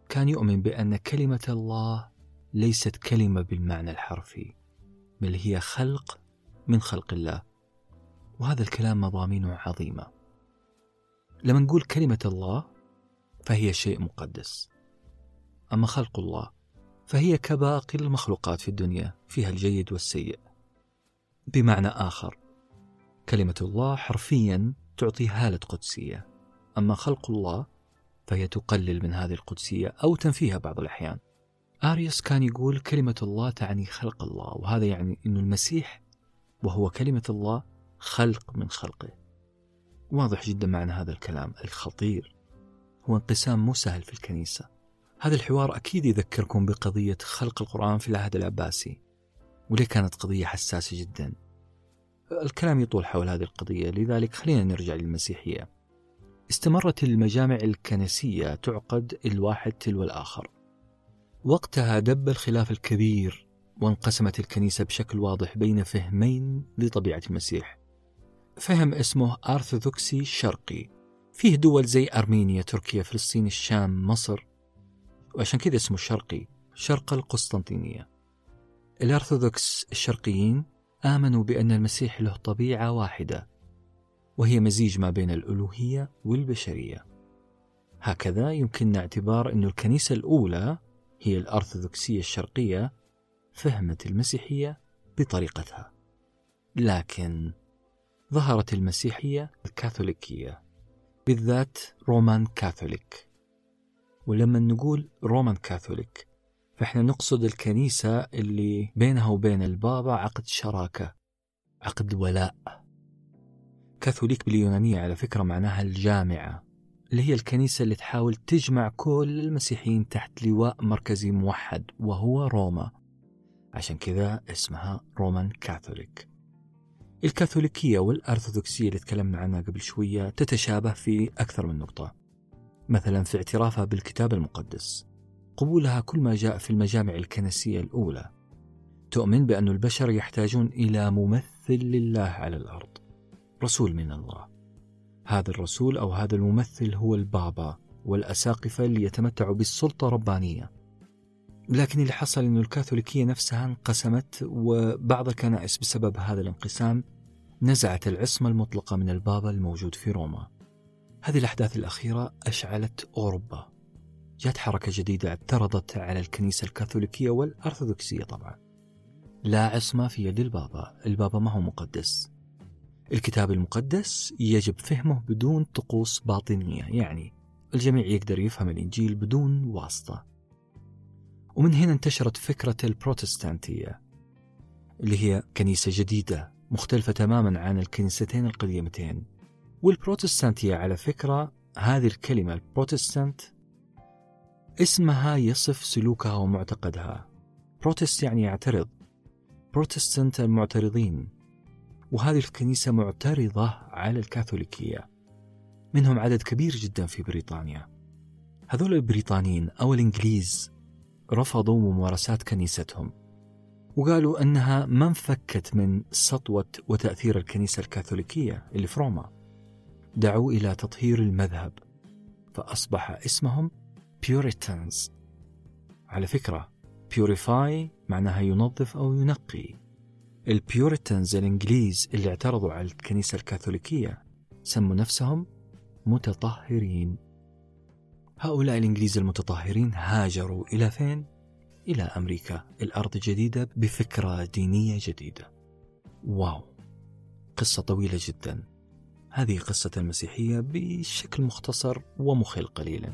كان يؤمن بأن كلمة الله ليست كلمة بالمعنى الحرفي بل هي خلق من خلق الله. وهذا الكلام مضامينه عظيمة. لما نقول كلمة الله فهي شيء مقدس. أما خلق الله فهي كباقي المخلوقات في الدنيا فيها الجيد والسيء. بمعنى آخر كلمة الله حرفيا تعطي هالة قدسية. أما خلق الله فهي تقلل من هذه القدسية أو تنفيها بعض الأحيان. آريوس كان يقول كلمة الله تعني خلق الله وهذا يعني أن المسيح وهو كلمة الله خلق من خلقه. واضح جدا معنى هذا الكلام. الخطير. هو انقسام مو سهل في الكنيسة. هذا الحوار أكيد يذكركم بقضية خلق القرآن في العهد العباسي. وليه كانت قضية حساسة جدا. الكلام يطول حول هذه القضية. لذلك خلينا نرجع للمسيحية. استمرت المجامع الكنسية تعقد الواحد تلو الآخر. وقتها دب الخلاف الكبير وانقسمت الكنيسة بشكل واضح بين فهمين لطبيعة المسيح. فهم اسمه أرثوذكسي شرقي. فيه دول زي أرمينيا تركيا فلسطين الشام مصر. وعشان كذا اسمه الشرقي شرق القسطنطينية. الأرثوذكس الشرقيين آمنوا بأن المسيح له طبيعة واحدة وهي مزيج ما بين الألوهية والبشرية. هكذا يمكننا اعتبار أن الكنيسة الأولى هي الأرثوذكسية الشرقية فهمت المسيحية بطريقتها. لكن ظهرت المسيحية الكاثوليكية بالذات رومان كاثوليك. ولما نقول رومان كاثوليك فإحنا نقصد الكنيسة اللي بينها وبين البابا عقد شراكة عقد ولاء. كاثوليك باليونانية على فكرة معناها الجامعة اللي هي الكنيسة اللي تحاول تجمع كل المسيحيين تحت لواء مركزي موحد وهو روما. عشان كذا اسمها رومان كاثوليك. الكاثوليكية والأرثوذكسية اللي تكلمنا عنها قبل شوية تتشابه في أكثر من نقطة. مثلا في اعترافها بالكتاب المقدس. قبولها كل ما جاء في المجامع الكنسية الأولى. تؤمن بأن البشر يحتاجون إلى ممثل لله على الأرض. رسول من الله. هذا الرسول أو هذا الممثل هو البابا والأساقفة اللي يتمتعوا بالسلطة الربانية لكن اللي حصل أن الكاثوليكية نفسها انقسمت وبعض الكنائس بسبب هذا الانقسام نزعت العصمة المطلقة من البابا الموجود في روما. هذه الأحداث الأخيرة أشعلت أوروبا. جاءت حركة جديدة اعترضت على الكنيسة الكاثوليكية والأرثوذكسية طبعا. لا عصمة في يد البابا. البابا ما هو مقدس. الكتاب المقدس يجب فهمه بدون طقوس باطنية. يعني الجميع يقدر يفهم الإنجيل بدون واسطة. ومن هنا انتشرت فكرة البروتستانتية اللي هي كنيسة جديدة مختلفة تماما عن الكنيستين القديمتين. والبروتستانتية على فكرة هذه الكلمة البروتستانت اسمها يصف سلوكها ومعتقدها. بروتست يعني يعترض. بروتستانت المعترضين. وهذه الكنيسة معترضة على الكاثوليكية. منهم عدد كبير جدا في بريطانيا. هذول البريطانيين أو الإنجليز رفضوا ممارسات كنيستهم. وقالوا أنها ما انفكت من سطوة وتأثير الكنيسة الكاثوليكية اللي في روما. دعوا إلى تطهير المذهب فأصبح اسمهم Puritans على فكرة purify معناها ينظف أو ينقي. ال Puritans الإنجليز اللي اعترضوا على الكنيسة الكاثوليكية سموا نفسهم متطهرين. هؤلاء الإنجليز المتطهرين هاجروا إلى فين؟ إلى أمريكا الأرض الجديدة بفكرة دينية جديدة. wow. قصة طويلة جدا. هذه قصة المسيحية بشكل مختصر ومخل قليلا.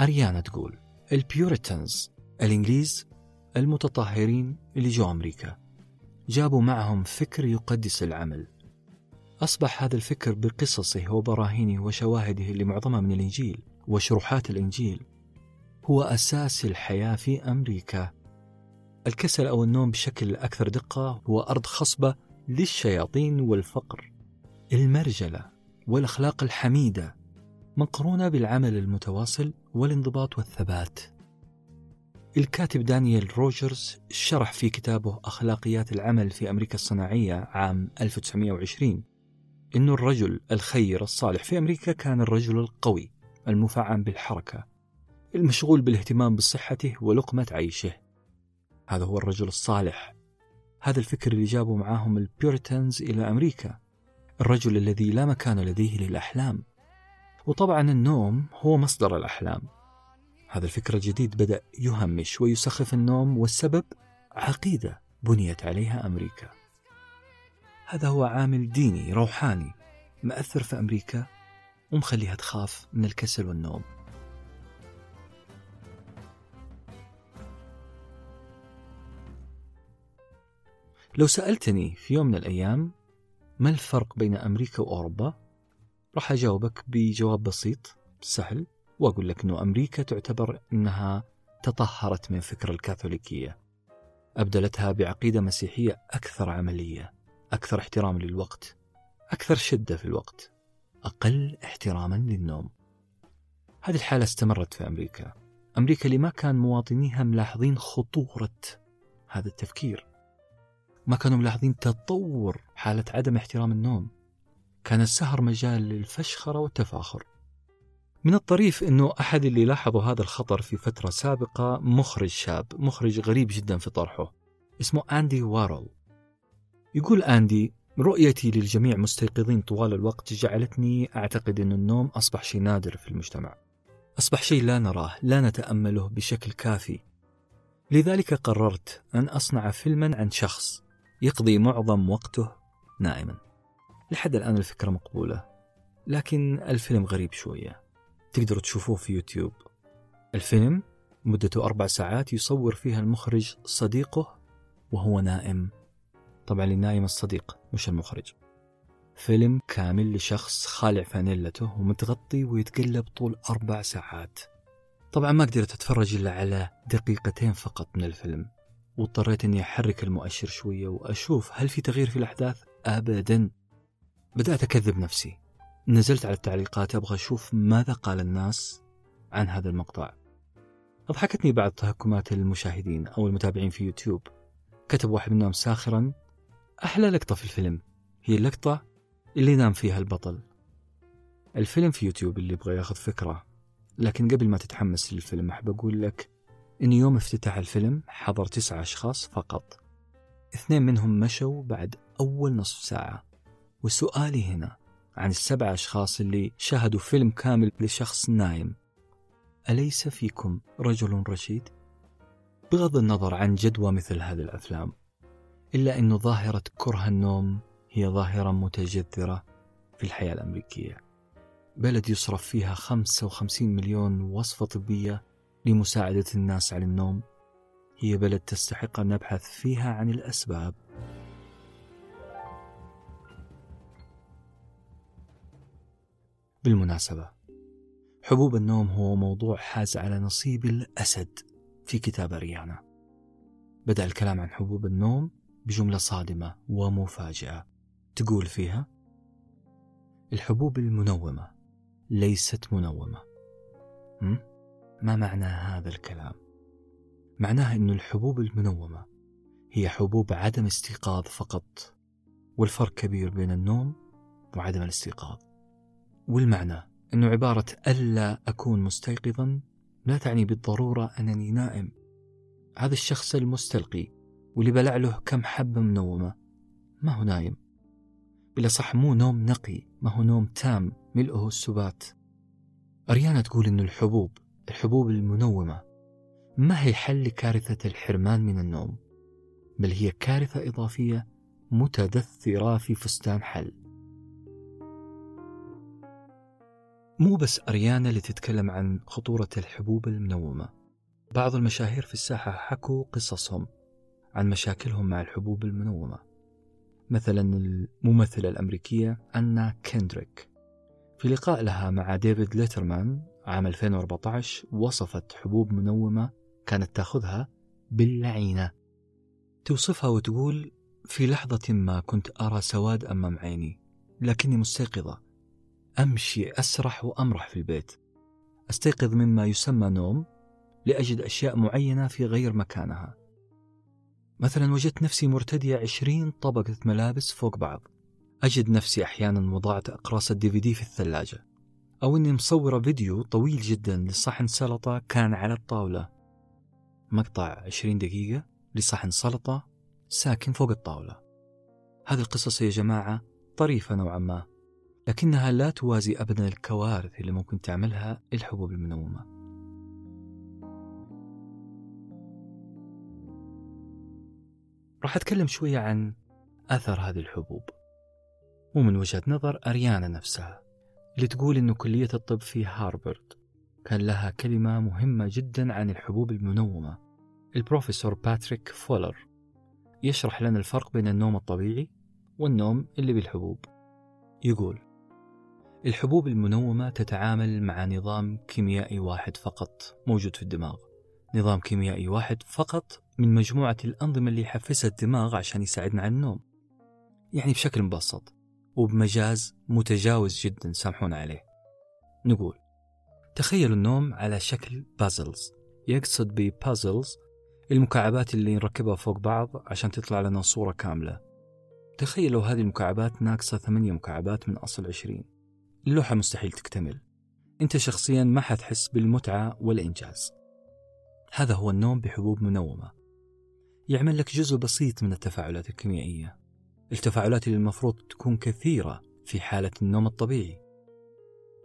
أريانا تقول ال Puritans الإنجليز المتطهرين اللي جو أمريكا جابوا معهم فكر يقدس العمل. أصبح هذا الفكر بقصصه وبراهينه وشواهده اللي معظمها من الإنجيل وشروحات الإنجيل. هو أساس الحياة في أمريكا. الكسل أو النوم بشكل أكثر دقة هو أرض خصبة للشياطين والفقر. المرجلة والأخلاق الحميدة مقرونة بالعمل المتواصل والانضباط والثبات. الكاتب دانيال روجرز شرح في كتابه أخلاقيات العمل في أمريكا الصناعية عام 1920 أن الرجل الخير الصالح في أمريكا كان الرجل القوي المفعم بالحركة المشغول بالاهتمام بصحته ولقمة عيشه. هذا هو الرجل الصالح. هذا الفكر اللي جابوا معاهم ال Puritans إلى أمريكا. الرجل الذي لا مكان لديه للأحلام. وطبعا النوم هو مصدر الأحلام. هذا الفكر الجديد بدأ يهمش ويسخف النوم والسبب عقيدة بنيت عليها أمريكا. هذا هو عامل ديني روحاني. مأثر في أمريكا؟ ومخليها تخاف من الكسل والنوم. لو سألتني في يوم من الأيام ما الفرق بين أمريكا وأوروبا راح أجاوبك بجواب بسيط سهل وأقول لك أنه أمريكا تعتبر أنها تطهرت من فكر الكاثوليكية. أبدلتها بعقيدة مسيحية أكثر عملية. أكثر احترام للوقت أكثر شدة في الوقت أقل احتراما للنوم. هذه الحالة استمرت في أمريكا. أمريكا اللي ما كان مواطنيها ملاحظين خطورة هذا التفكير. ما كانوا ملاحظين تطور حالة عدم احترام النوم. كان السهر مجال للفشخرة والتفاخر. من الطريف أنه أحد اللي لاحظوا هذا الخطر في فترة سابقة مخرج شاب مخرج غريب جدا في طرحه. اسمه أندي وارل. يقول أندي رؤيتي للجميع مستيقظين طوال الوقت جعلتني أعتقد أن النوم أصبح شيء نادر في المجتمع. أصبح شيء لا نراه لا نتأمله بشكل كافي. لذلك قررت أن أصنع فيلما عن شخص يقضي معظم وقته نائما. لحد الآن الفكرة مقبولة لكن الفيلم غريب شوية. تقدروا تشوفوه في يوتيوب. الفيلم مدته أربع ساعات يصور فيها المخرج صديقه وهو نائم. طبعا للنايم الصديق مش المخرج. فيلم كامل لشخص خالع فانيلته ومتغطي ويتقلب طول أربع ساعات. طبعا ما قدرت أتفرج إلا على دقيقتين فقط من الفيلم واضطريت إني أحرك المؤشر شوية وأشوف هل في تغيير في الأحداث؟ ابدا. بدأت أكذب نفسي. نزلت على التعليقات أبغى أشوف ماذا قال الناس عن هذا المقطع. أضحكتني بعض تهكمات المشاهدين أو المتابعين في يوتيوب. كتب واحد منهم ساخرا أحلى لقطة في الفيلم هي اللقطة اللي نام فيها البطل. الفيلم في يوتيوب اللي يبغى ياخذ فكرة لكن قبل ما تتحمس للفيلم أحب أقول لك إن يوم افتتاح الفيلم حضر تسعة أشخاص فقط. اثنين منهم مشوا بعد أول نصف ساعة. وسؤالي هنا عن السبع أشخاص اللي شاهدوا فيلم كامل لشخص نايم. أليس فيكم رجل رشيد؟ بغض النظر عن جدوى مثل هذه الأفلام إلا أن ظاهرة كره النوم هي ظاهرة متجذرة في الحياة الأمريكية. بلد يصرف فيها 55 مليون وصفة طبية لمساعدة الناس على النوم. هي بلد تستحق أن نبحث فيها عن الأسباب. بالمناسبة حبوب النوم هو موضوع حاز على نصيب الأسد في كتاب أريانا بدأ الكلام عن حبوب النوم بجملة صادمة ومفاجئة تقول فيها الحبوب المنومة ليست منومة م? ما معنى هذا الكلام؟ معناه أن الحبوب المنومة هي حبوب عدم استيقاظ فقط والفرق كبير بين النوم وعدم الاستيقاظ والمعنى أنه عبارة ألا أكون مستيقظا لا تعني بالضرورة أنني نائم هذا الشخص المستلقي واللي بلع له كم حبة منومة. ما هو نايم. بلا صح مو نوم نقي ما هو نوم تام ملئه السبات. أريانا تقول أن الحبوب الحبوب المنومة. ما هي حل لكارثة الحرمان من النوم؟ بل هي كارثة إضافية متدثرة في فستان حل. مو بس أريانا اللي تتكلم عن خطورة الحبوب المنومة. بعض المشاهير في الساحة حكوا قصصهم. عن مشاكلهم مع الحبوب المنومة. مثلا الممثلة الأمريكية أنا كيندريك في لقاء لها مع ديفيد ليترمان عام 2014 وصفت حبوب منومة كانت تأخذها باللعينة. توصفها وتقول في لحظة ما كنت أرى سواد أمام عيني لكني مستيقظة. أمشي أسرح وأمرح في البيت. أستيقظ مما يسمى نوم لأجد أشياء معينة في غير مكانها. مثلا وجدت نفسي مرتدية عشرين طبقة ملابس فوق بعض. أجد نفسي أحيانا وضعت أقراص الدي في دي في الثلاجة أو أني مصورة فيديو طويل جدا لصحن سلطة كان على الطاولة. مقطع عشرين دقيقة لصحن سلطة ساكن فوق الطاولة. هذه القصص يا جماعة طريفة نوعا ما لكنها لا توازي أبدا الكوارث اللي ممكن تعملها الحبوب المنومة. راح أتكلم شوية عن أثر هذه الحبوب ومن وجهة نظر أريانا نفسها اللي تقول إنه كلية الطب في هارفارد كان لها كلمة مهمة جدا عن الحبوب المنومة البروفيسور باتريك فولر. يشرح لنا الفرق بين النوم الطبيعي والنوم اللي بالحبوب. يقول الحبوب المنومة تتعامل مع نظام كيميائي واحد فقط موجود في الدماغ. نظام كيميائي واحد فقط من مجموعة الأنظمة اللي يحفزها الدماغ عشان يساعدنا على النوم. يعني بشكل مبسط وبمجاز متجاوز جدا سامحونا عليه. نقول تخيلوا النوم على شكل بازلز يقصد ببازلز المكعبات اللي نركبها فوق بعض عشان تطلع لنا صورة كاملة. تخيلوا هذه المكعبات ناقصة ثمانية مكعبات من أصل عشرين. اللوحة مستحيل تكتمل. أنت شخصيا ما حتحس بالمتعة والإنجاز. هذا هو النوم بحبوب منومة. يعمل لك جزء بسيط من التفاعلات الكيميائية. التفاعلات اللي المفروض تكون كثيرة في حالة النوم الطبيعي.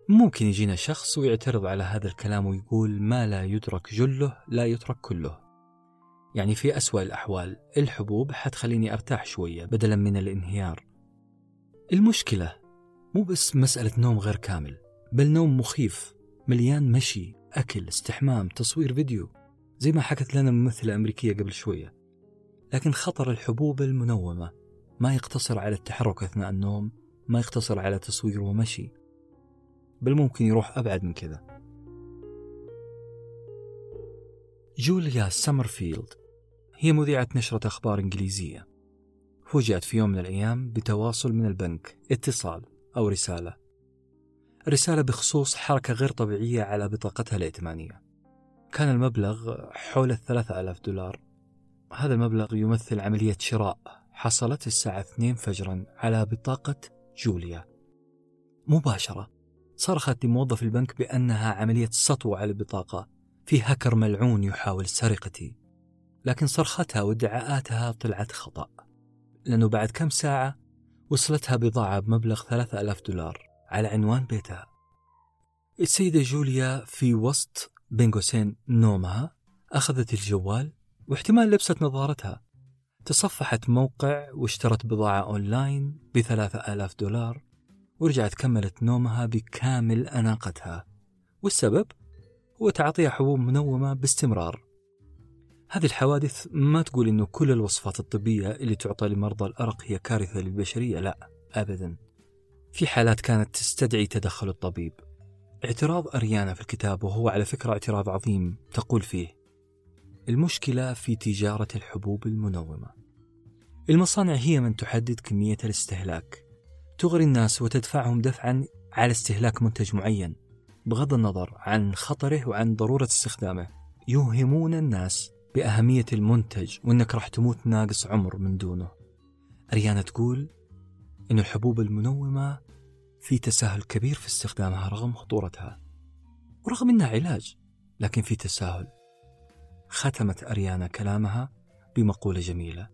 ممكن يجينا شخص ويعترض على هذا الكلام ويقول ما لا يدرك جله لا يترك كله. يعني في أسوأ الأحوال الحبوب حتخليني أرتاح شوية بدلا من الانهيار. المشكلة مو بس مسألة نوم غير كامل بل نوم مخيف مليان مشي أكل استحمام تصوير فيديو. زي ما حكت لنا ممثلة أمريكية قبل شوية. لكن خطر الحبوب المنومة. ما يقتصر على التحرك أثناء النوم ما يقتصر على تصوير ومشي. بل ممكن يروح أبعد من كذا. جوليا سمرفيلد هي مذيعة نشرة أخبار إنجليزية. فوجئت في يوم من الأيام بتواصل من البنك اتصال أو رسالة. رسالة بخصوص حركة غير طبيعية على بطاقتها الائتمانية. كان المبلغ حول الثلاثة ألاف دولار. هذا المبلغ يمثل عملية شراء. حصلت الساعة 2 فجرا على بطاقة جوليا. مباشرة صرخت لموظف البنك بأنها عملية سطو على البطاقة. في هكر ملعون يحاول سرقتي. لكن صرختها وادعاءاتها طلعت خطأ. لأنه بعد كم ساعة وصلتها بضاعة بمبلغ ثلاثة ألاف دولار على عنوان بيتها. السيدة جوليا في وسط بين قوسين نومها أخذت الجوال واحتمال لبست نظارتها. تصفحت موقع واشترت بضاعة أونلاين بثلاثة آلاف دولار ورجعت كملت نومها بكامل أناقتها. والسبب؟ هو تعاطيها حبوب منومة باستمرار. هذه الحوادث ما تقول إنه كل الوصفات الطبية اللي تعطى لمرضى الأرق هي كارثة للبشرية لا أبدا. في حالات كانت تستدعي تدخل الطبيب. اعتراض أريانا في الكتاب وهو على فكرة اعتراض عظيم تقول فيه المشكلة في تجارة الحبوب المنومة. المصانع هي من تحدد كمية الاستهلاك. تغري الناس وتدفعهم دفعا على استهلاك منتج معين بغض النظر عن خطره وعن ضرورة استخدامه. يوهمون الناس بأهمية المنتج وأنك راح تموت ناقص عمر من دونه. أريانا تقول أن الحبوب المنومة في تساهل كبير في استخدامها رغم خطورتها ورغم أنها علاج لكن في تساهل. ختمت أريانا كلامها بمقولة جميلة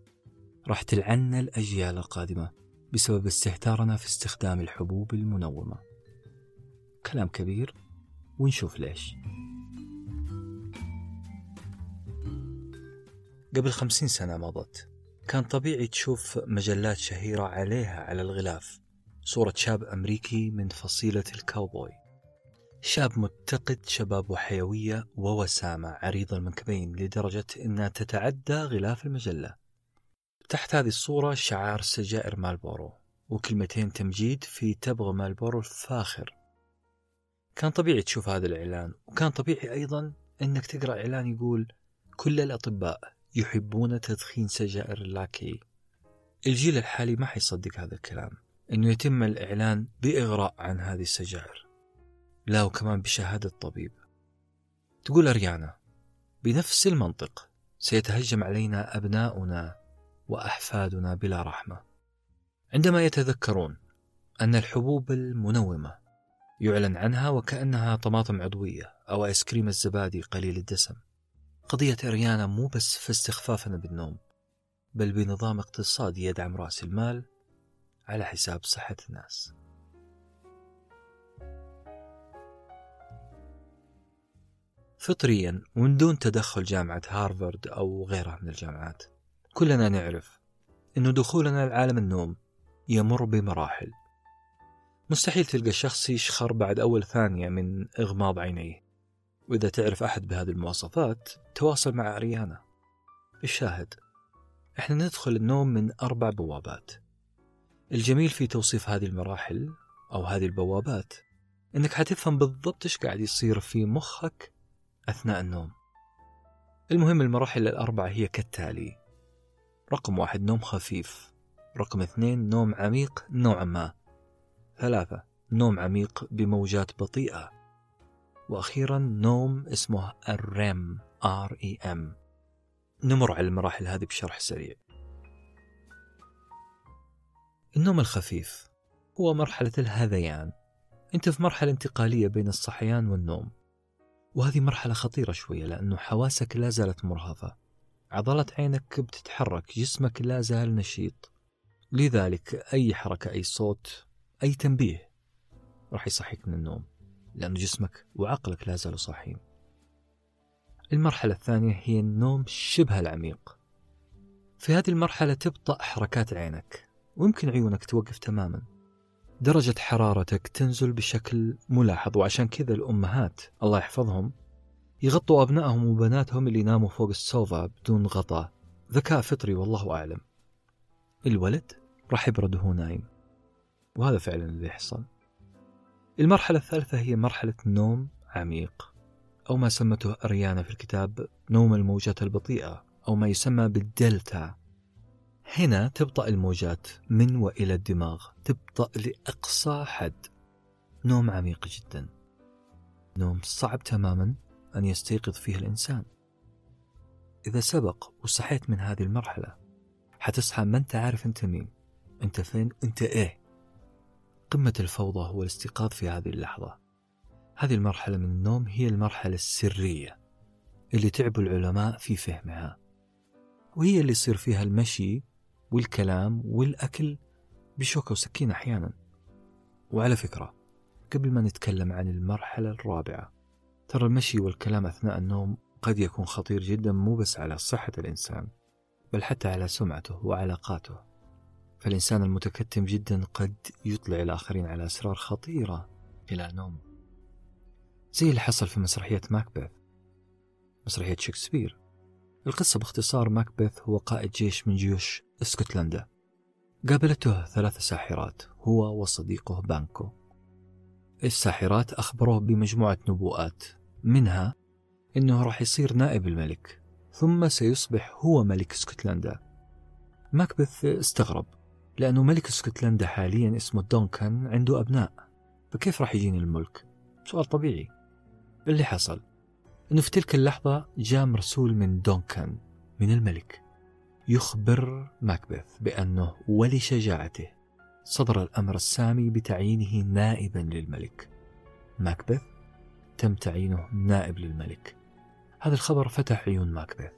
راح تلعن الأجيال القادمة بسبب استهتارنا في استخدام الحبوب المنومة. كلام كبير ونشوف ليش. قبل خمسين سنة مضت كان طبيعي تشوف مجلات شهيرة عليها على الغلاف. صورة شاب أمريكي من فصيلة الكاوبوي. شاب متقد شباب وحيوية ووسامة عريض المنكبين لدرجة أنها تتعدى غلاف المجلة. تحت هذه الصورة شعار سجائر مالبورو وكلمتين تمجيد في تبغى مالبورو الفاخر. كان طبيعي تشوف هذا الإعلان وكان طبيعي أيضا أنك تقرأ إعلان يقول كل الأطباء يحبون تدخين سجائر اللاكي. الجيل الحالي ما حيصدق هذا الكلام. إنه يتم الإعلان بإغراء عن هذه السجائر. لا وكمان بشهادة طبيب تقول أريانا بنفس المنطق سيتهجم علينا أبناؤنا وأحفادنا بلا رحمة. عندما يتذكرون أن الحبوب المنومة يعلن عنها وكأنها طماطم عضوية أو آيس كريم الزبادي قليل الدسم. قضية أريانا مو بس في استخفافنا بالنوم بل بنظام اقتصادي يدعم رأس المال على حساب صحة الناس. فطريا ومن دون تدخل جامعة هارفارد أو غيرها من الجامعات كلنا نعرف أن دخولنا لعالم النوم يمر بمراحل. مستحيل تلقى شخص يشخر بعد أول ثانية من إغماض عينيه. وإذا تعرف أحد بهذه المواصفات تواصل مع أريانا. الشاهد إحنا ندخل النوم من أربع بوابات. الجميل في توصيف هذه المراحل أو هذه البوابات إنك حتفهم بالضبط إيش قاعد يصير في مخك أثناء النوم. المهم المراحل الأربعة هي كالتالي رقم واحد نوم خفيف رقم اثنين نوم عميق نوعا ما ثلاثة نوم عميق بموجات بطيئة وأخيرا نوم اسمه الريم R E M. نمر على المراحل هذه بشرح سريع. النوم الخفيف هو مرحلة الهذيان. أنت في مرحلة انتقالية بين الصحيان والنوم. وهذه مرحلة خطيرة شوية لأنه حواسك لا زالت مرهفة عضلات عينك بتتحرك جسمك لا زال نشيط. لذلك أي حركة أي صوت أي تنبيه راح يصحيك من النوم لأن جسمك وعقلك لا زالوا صاحيين. المرحلة الثانية هي النوم شبه العميق. في هذه المرحلة تبطأ حركات عينك. ويمكن عيونك توقف تماما. درجة حرارتك تنزل بشكل ملاحظ وعشان كذا الأمهات الله يحفظهم يغطوا أبنائهم وبناتهم اللي ناموا فوق السوفا بدون غطاء ذكاء فطري والله أعلم. الولد راح يبرد وهو نايم وهذا فعلا اللي يحصل. المرحلة الثالثة هي مرحلة نوم عميق أو ما سمته أريانا في الكتاب نوم الموجات البطيئة أو ما يسمى بالدلتا. هنا تبطأ الموجات من وإلى الدماغ تبطأ لأقصى حد. نوم عميق جدا. نوم صعب تماما أن يستيقظ فيه الإنسان. إذا سبق وصحيت من هذه المرحلة حتصحى ما أنت عارف أنت مين أنت فين أنت إيه. قمة الفوضى هو الاستيقاظ في هذه اللحظة. هذه المرحلة من النوم هي المرحلة السرية اللي تعبوا العلماء في فهمها وهي اللي يصير فيها المشي والكلام والأكل بشوكة وسكين أحيانا. وعلى فكرة قبل ما نتكلم عن المرحلة الرابعة ترى المشي والكلام أثناء النوم قد يكون خطير جدا مو بس على صحة الإنسان بل حتى على سمعته وعلاقاته. فالإنسان المتكتم جدا قد يطلع الآخرين على أسرار خطيرة إلى نوم. زي اللي حصل في مسرحية ماكبث مسرحية شكسبير. القصة باختصار ماكبث هو قائد جيش من جيوش اسكتلندا. قابلته ثلاث ساحرات هو وصديقه بانكو. الساحرات أخبروه بمجموعة نبوءات منها إنه راح يصير نائب الملك ثم سيصبح هو ملك اسكتلندا. ماكبث استغرب لأنه ملك اسكتلندا حاليا اسمه دونكان عنده أبناء فكيف راح يجيني الملك؟ سؤال طبيعي. اللي حصل أنه في تلك اللحظة جاء مرسول من دونكان من الملك يخبر ماكبث بأنه ولشجاعته صدر الأمر السامي بتعيينه نائبا للملك. ماكبث تم تعيينه نائب للملك. هذا الخبر فتح عيون ماكبث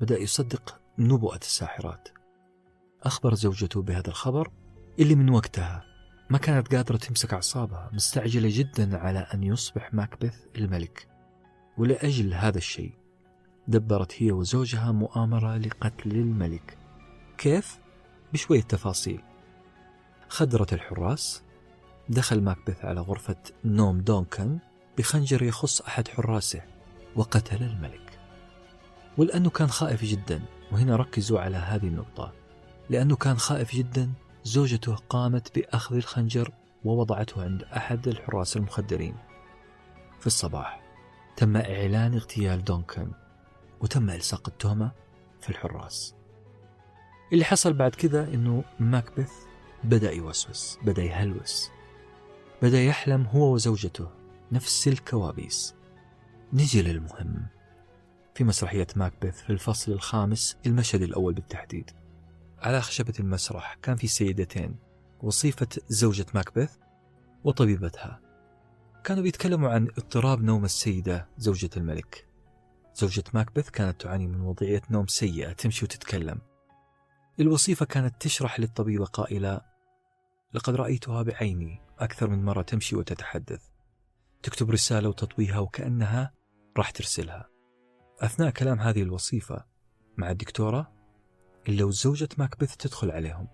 بدأ يصدق نبوءة الساحرات. أخبر زوجته بهذا الخبر اللي من وقتها ما كانت قادرة تمسك أعصابها مستعجلة جدا على أن يصبح ماكبث الملك. ولأجل هذا الشيء دبرت هي وزوجها مؤامرة لقتل الملك. كيف؟ بشوية تفاصيل. خدرت الحراس دخل ماكبث على غرفة نوم دونكن بخنجر يخص أحد حراسه وقتل الملك. ولأنه كان خائف جدا وهنا ركزوا على هذه النقطة. لأنه كان خائف جدا زوجته قامت بأخذ الخنجر ووضعته عند أحد الحراس المخدرين. في الصباح تم إعلان اغتيال دونكن وتم إلصاق التهمة في الحراس. اللي حصل بعد كذا أنه ماكبث بدأ يوسوس بدأ يهلوس بدأ يحلم هو وزوجته نفس الكوابيس. نجي للمهم. في مسرحية ماكبث في الفصل الخامس المشهد الأول بالتحديد. على خشبة المسرح كان في سيدتين وصيفة زوجة ماكبث وطبيبتها. كانوا بيتكلموا عن اضطراب نوم السيدة زوجة الملك. زوجة ماكبث كانت تعاني من وضعية نوم سيئة تمشي وتتكلم. الوصيفة كانت تشرح للطبيبة قائلة لقد رأيتها بعيني أكثر من مرة تمشي وتتحدث. تكتب رسالة وتطويها وكأنها راح ترسلها. أثناء كلام هذه الوصيفة مع الدكتورة إلا وزوجة ماكبث تدخل عليهم.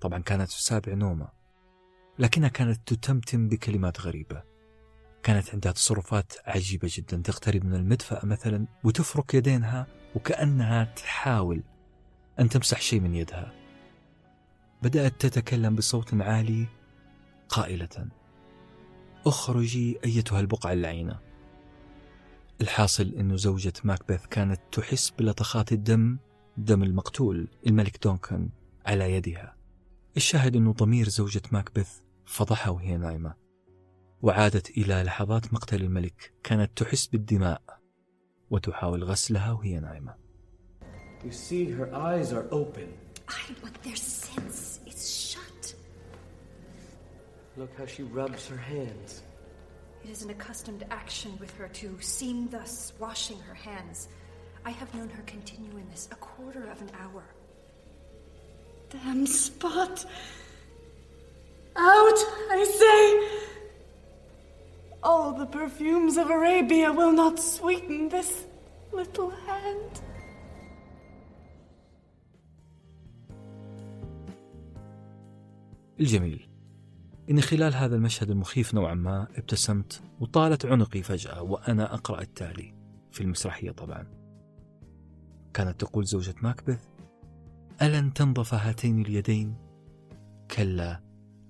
طبعا كانت في سابع نومة لكنها كانت تتمتم بكلمات غريبة. كانت عندها تصرفات عجيبة جدا. تقترب من المدفأة مثلا وتفرك يدينها وكأنها تحاول أن تمسح شيء من يدها. بدأت تتكلم بصوت عالي قائلة أخرجي أيتها البقعة اللعينة. الحاصل أن زوجة ماكبث كانت تحس بلطخات الدم دم المقتول الملك دونكن على يدها. الشاهد أنه ضمير زوجة ماكبث فضحها وهي نايمة. وعادت إلى لحظات مقتل الملك كانت تحس بالدماء وتحاول غسلها وهي نايمة You see, her eyes are open. I want their sense. It's shut. Look how she rubs her hands. It is an accustomed action with her to seem thus washing her hands. I have known her continue in this a quarter of an hour. Damn spot! Out, I say! All the perfumes of Arabia will not sweeten this little hand. الجميل إن خلال هذا المشهد المخيف نوعا ما ابتسمت وطالت عنقي فجأة وأنا أقرأ التالي في المسرحية طبعا كانت تقول زوجة ماكبث ألن تنظف هاتين اليدين؟ كلا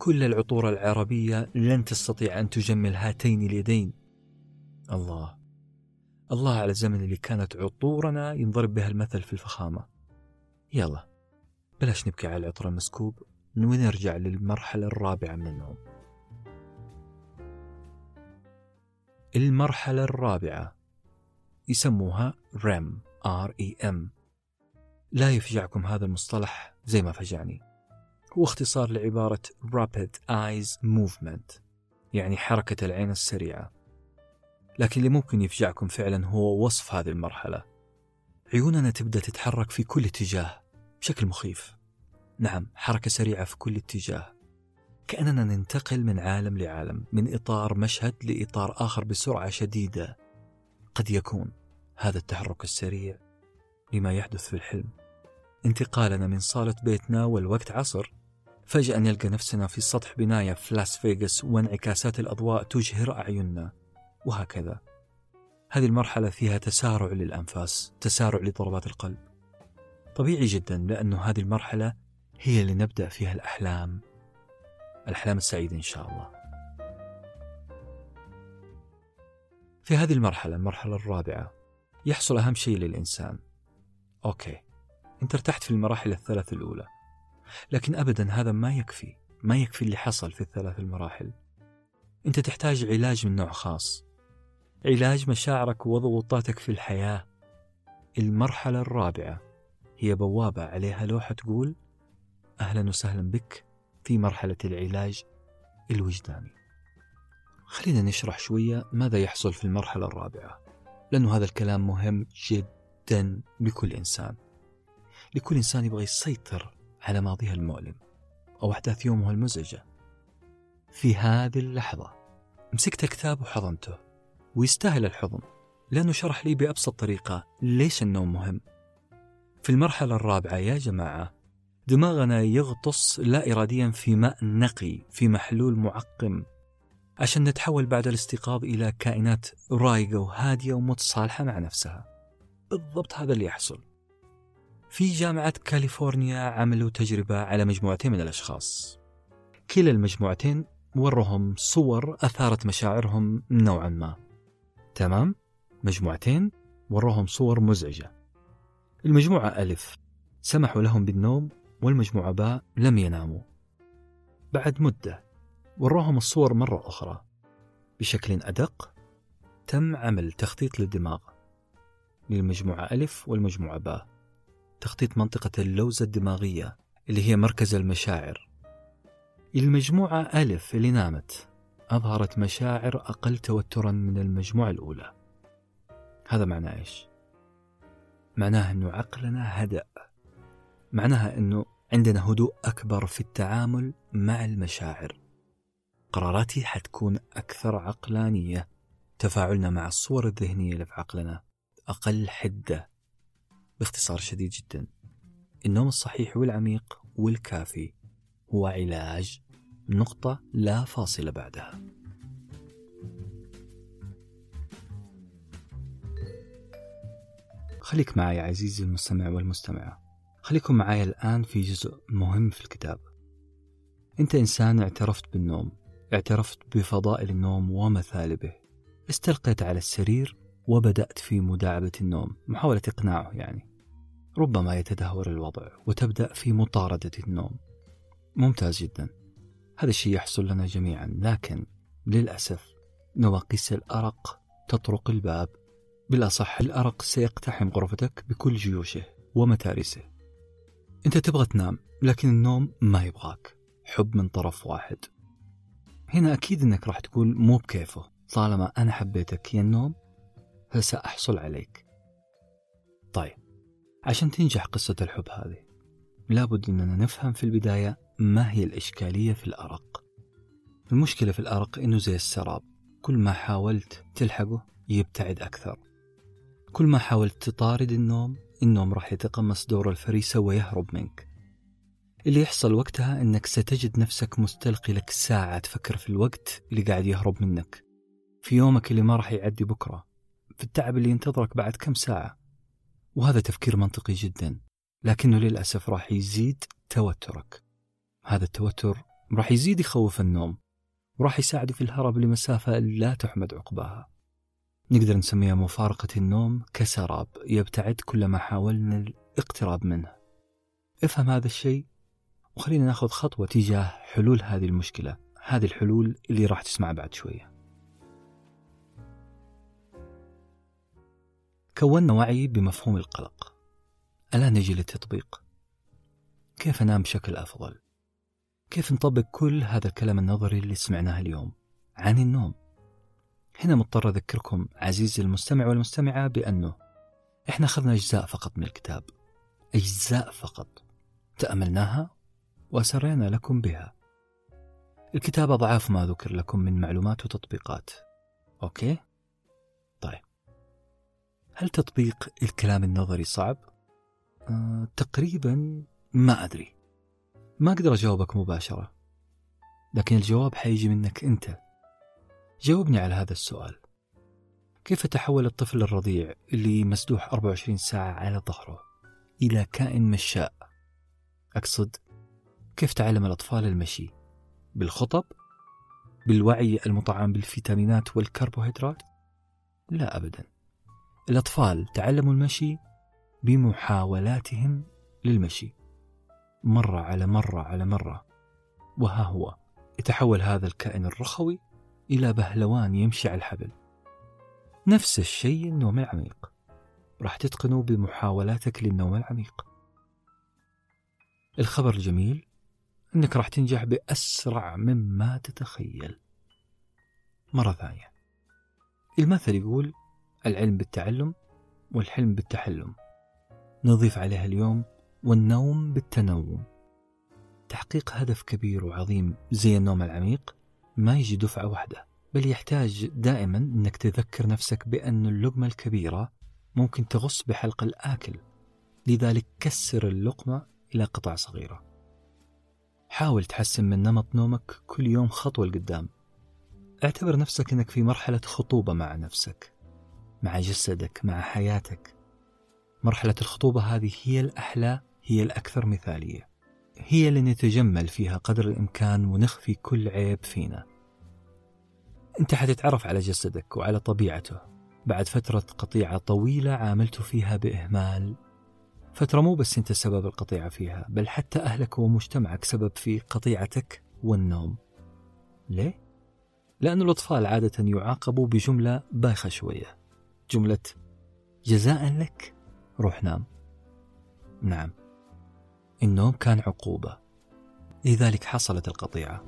كل العطور العربية لن تستطيع أن تجمل هاتين اليدين. الله. الله على الزمن اللي كانت عطورنا ينضرب بها المثل في الفخامة. يلا بلاش نبكي على العطر المسكوب ونرجع للمرحلة الرابعة من النوم المرحلة الرابعة يسموها REM R-E-M لا يفجعكم هذا المصطلح زي ما فجعني. هو اختصار لعبارة Rapid Eyes Movement يعني حركة العين السريعة. لكن اللي ممكن يفجعكم فعلا هو وصف هذه المرحلة. عيوننا تبدأ تتحرك في كل اتجاه بشكل مخيف. نعم حركة سريعة في كل اتجاه. كأننا ننتقل من عالم لعالم من إطار مشهد لإطار آخر بسرعة شديدة. قد يكون هذا التحرك السريع لما يحدث في الحلم. انتقالنا من صالة بيتنا والوقت عصر فجأة نلقى نفسنا في سطح بناية في لاس فيغاس وانعكاسات الأضواء تجهر أعيننا. وهكذا. هذه المرحلة فيها تسارع للأنفاس تسارع لضربات القلب. طبيعي جدا لأنه هذه المرحلة هي اللي نبدأ فيها الأحلام. الأحلام السعيدة إن شاء الله. في هذه المرحلة المرحلة الرابعة يحصل أهم شيء للإنسان. أوكي. أنت ارتحت في المراحل الثلاث الأولى. لكن أبدا هذا ما يكفي ما يكفي اللي حصل في الثلاث المراحل. أنت تحتاج علاج من نوع خاص. علاج مشاعرك وضغوطاتك في الحياة. المرحلة الرابعة هي بوابة عليها لوحة تقول أهلا وسهلا بك في مرحلة العلاج الوجداني. خلينا نشرح شوية ماذا يحصل في المرحلة الرابعة لأنه هذا الكلام مهم جدا لكل إنسان. لكل إنسان يبغى يسيطر على ماضيها المؤلم أو أحداث يومه المزعجة. في هذه اللحظة مسكت الكتاب وحضنته ويستاهل الحضن لأنه شرح لي بأبسط طريقة ليش النوم مهم. في المرحلة الرابعة يا جماعة دماغنا يغطس لا إراديا في ماء نقي في محلول معقم عشان نتحول بعد الاستيقاظ إلى كائنات رايقة وهادية ومتصالحة مع نفسها. بالضبط هذا اللي يحصل. في جامعة كاليفورنيا عملوا تجربة على مجموعتين من الأشخاص. كلا المجموعتين وروهم صور أثارت مشاعرهم نوعا ما. تمام؟ مجموعتين وروهم صور مزعجة. المجموعة ألف. سمحوا لهم بالنوم والمجموعة باء لم يناموا. بعد مدة وروهم الصور مرة أخرى. بشكل أدق تم عمل تخطيط للدماغ. للمجموعة ألف والمجموعة باء. تخطيط منطقة اللوزة الدماغية اللي هي مركز المشاعر. المجموعة ألف اللي نامت أظهرت مشاعر أقل توترا من المجموعة الأولى. هذا معناه إيش؟ معناه أنه عقلنا هدأ. معناها أنه عندنا هدوء أكبر في التعامل مع المشاعر. قراراتي حتكون أكثر عقلانية. تفاعلنا مع الصور الذهنية اللي في عقلنا أقل حدة. باختصار شديد جدا. النوم الصحيح والعميق والكافي هو علاج نقطة لا فاصلة بعدها. خليك معي عزيزي المستمع والمستمعة. خليكم معي الآن في جزء مهم في الكتاب. أنت إنسان اعترفت بالنوم اعترفت بفضائل النوم ومثالبه. استلقيت على السرير وبدأت في مداعبة النوم محاولة إقناعه يعني. ربما يتدهور الوضع وتبدأ في مطاردة النوم. ممتاز جدا. هذا الشيء يحصل لنا جميعا لكن للأسف نواقيس الأرق تطرق الباب. بالأصح الأرق سيقتحم غرفتك بكل جيوشه ومتارسه. أنت تبغى تنام لكن النوم ما يبغاك. حب من طرف واحد. هنا أكيد أنك راح تقول مو بكيفه. طالما أنا حبيتك يا النوم فسأحصل عليك. طيب عشان تنجح قصة الحب هذه لابد أننا نفهم في البداية ما هي الإشكالية في الأرق. المشكلة في الأرق إنه زي السراب كل ما حاولت تلحقه يبتعد أكثر. كل ما حاولت تطارد النوم النوم راح يتقمص دور الفريسة ويهرب منك. اللي يحصل وقتها إنك ستجد نفسك مستلقي لك ساعة تفكر في الوقت اللي قاعد يهرب منك. في يومك اللي ما راح يعدي بكرة في التعب اللي ينتظرك بعد كم ساعة. وهذا تفكير منطقي جدا لكنه للأسف راح يزيد توترك. هذا التوتر راح يزيد يخوف النوم وراح يساعده في الهرب لمسافة لا تحمد عقباها. نقدر نسميها مفارقة النوم كسراب يبتعد كلما حاولنا الاقتراب منه. افهم هذا الشيء وخلينا ناخذ خطوة تجاه حلول هذه المشكلة هذه الحلول اللي راح تسمع بعد شوية. كونا وعي بمفهوم القلق. الآن نجي للتطبيق؟ كيف أنام بشكل أفضل؟ كيف نطبق كل هذا الكلام النظري اللي سمعناه اليوم؟ عن النوم. هنا مضطر أذكركم عزيزي المستمع والمستمعة بأنه إحنا أخذنا أجزاء فقط من الكتاب. أجزاء فقط. تأملناها وأسرينا لكم بها. الكتاب أضعاف ما ذكر لكم من معلومات وتطبيقات. أوكي؟ هل تطبيق الكلام النظري صعب؟ آه، تقريبا ما أدري. ما أقدر أجاوبك مباشرة لكن الجواب حيجي منك أنت. جاوبني على هذا السؤال. كيف تحول الطفل الرضيع اللي مسدوح 24 ساعة على ظهره إلى كائن مشاء؟ أقصد كيف تعلم الأطفال المشي؟ بالخطب؟ بالوعي المطعم بالفيتامينات والكربوهيدرات؟ لا أبدا. الأطفال تعلموا المشي بمحاولاتهم للمشي. مرة على مرة على مرة. وها هو يتحول هذا الكائن الرخوي إلى بهلوان يمشي على الحبل نفس الشيء النوم العميق. راح تتقنه بمحاولاتك للنوم العميق. الخبر الجميل أنك راح تنجح بأسرع مما تتخيل. مرة ثانية. المثل يقول العلم بالتعلم والحلم بالتحلم. نضيف عليها اليوم والنوم بالتنوم. تحقيق هدف كبير وعظيم زي النوم العميق ما يجي دفعة واحدة بل يحتاج دائما أنك تذكر نفسك بأن اللقمة الكبيرة ممكن تغص بحلق الآكل. لذلك كسر اللقمة إلى قطع صغيرة. حاول تحسن من نمط نومك كل يوم خطوة لقدام. اعتبر نفسك أنك في مرحلة خطوبة مع نفسك. مع جسدك مع حياتك. مرحلة الخطوبة هذه هي الأحلى هي الأكثر مثالية. هي اللي نتجمل فيها قدر الإمكان ونخفي كل عيب فينا. أنت حتتعرف على جسدك وعلى طبيعته. بعد فترة قطيعة طويلة عاملت فيها بإهمال. فترة مو بس أنت سبب القطيعة فيها بل حتى أهلك ومجتمعك سبب في قطيعتك والنوم. ليه؟ لأن الأطفال عادة يعاقبوا بجملة بايخة شوية. جملة جزاء لك. روح نام. نعم. النوم كان عقوبة. لذلك حصلت القطيعة.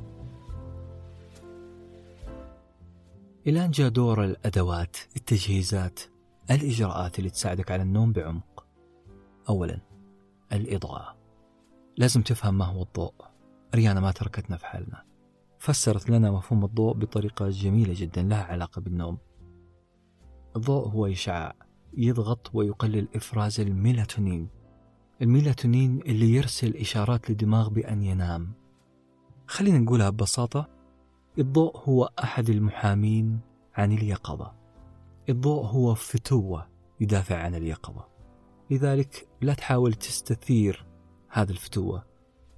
أن جاء دور الأدوات التجهيزات الإجراءات اللي تساعدك على النوم بعمق. أولا الإضاءة. لازم تفهم ما هو الضوء. ريانا ما تركتنا في حالنا. فسرت لنا مفهوم الضوء بطريقة جميلة جدا لها علاقة بالنوم. الضوء هو إشعاع يضغط ويقلل إفراز الميلاتونين. الميلاتونين اللي يرسل إشارات للدماغ بأن ينام. خلينا نقولها ببساطة الضوء هو أحد المحامين عن اليقظة. الضوء هو فتوة يدافع عن اليقظة. لذلك لا تحاول تستثير هذا الفتوة.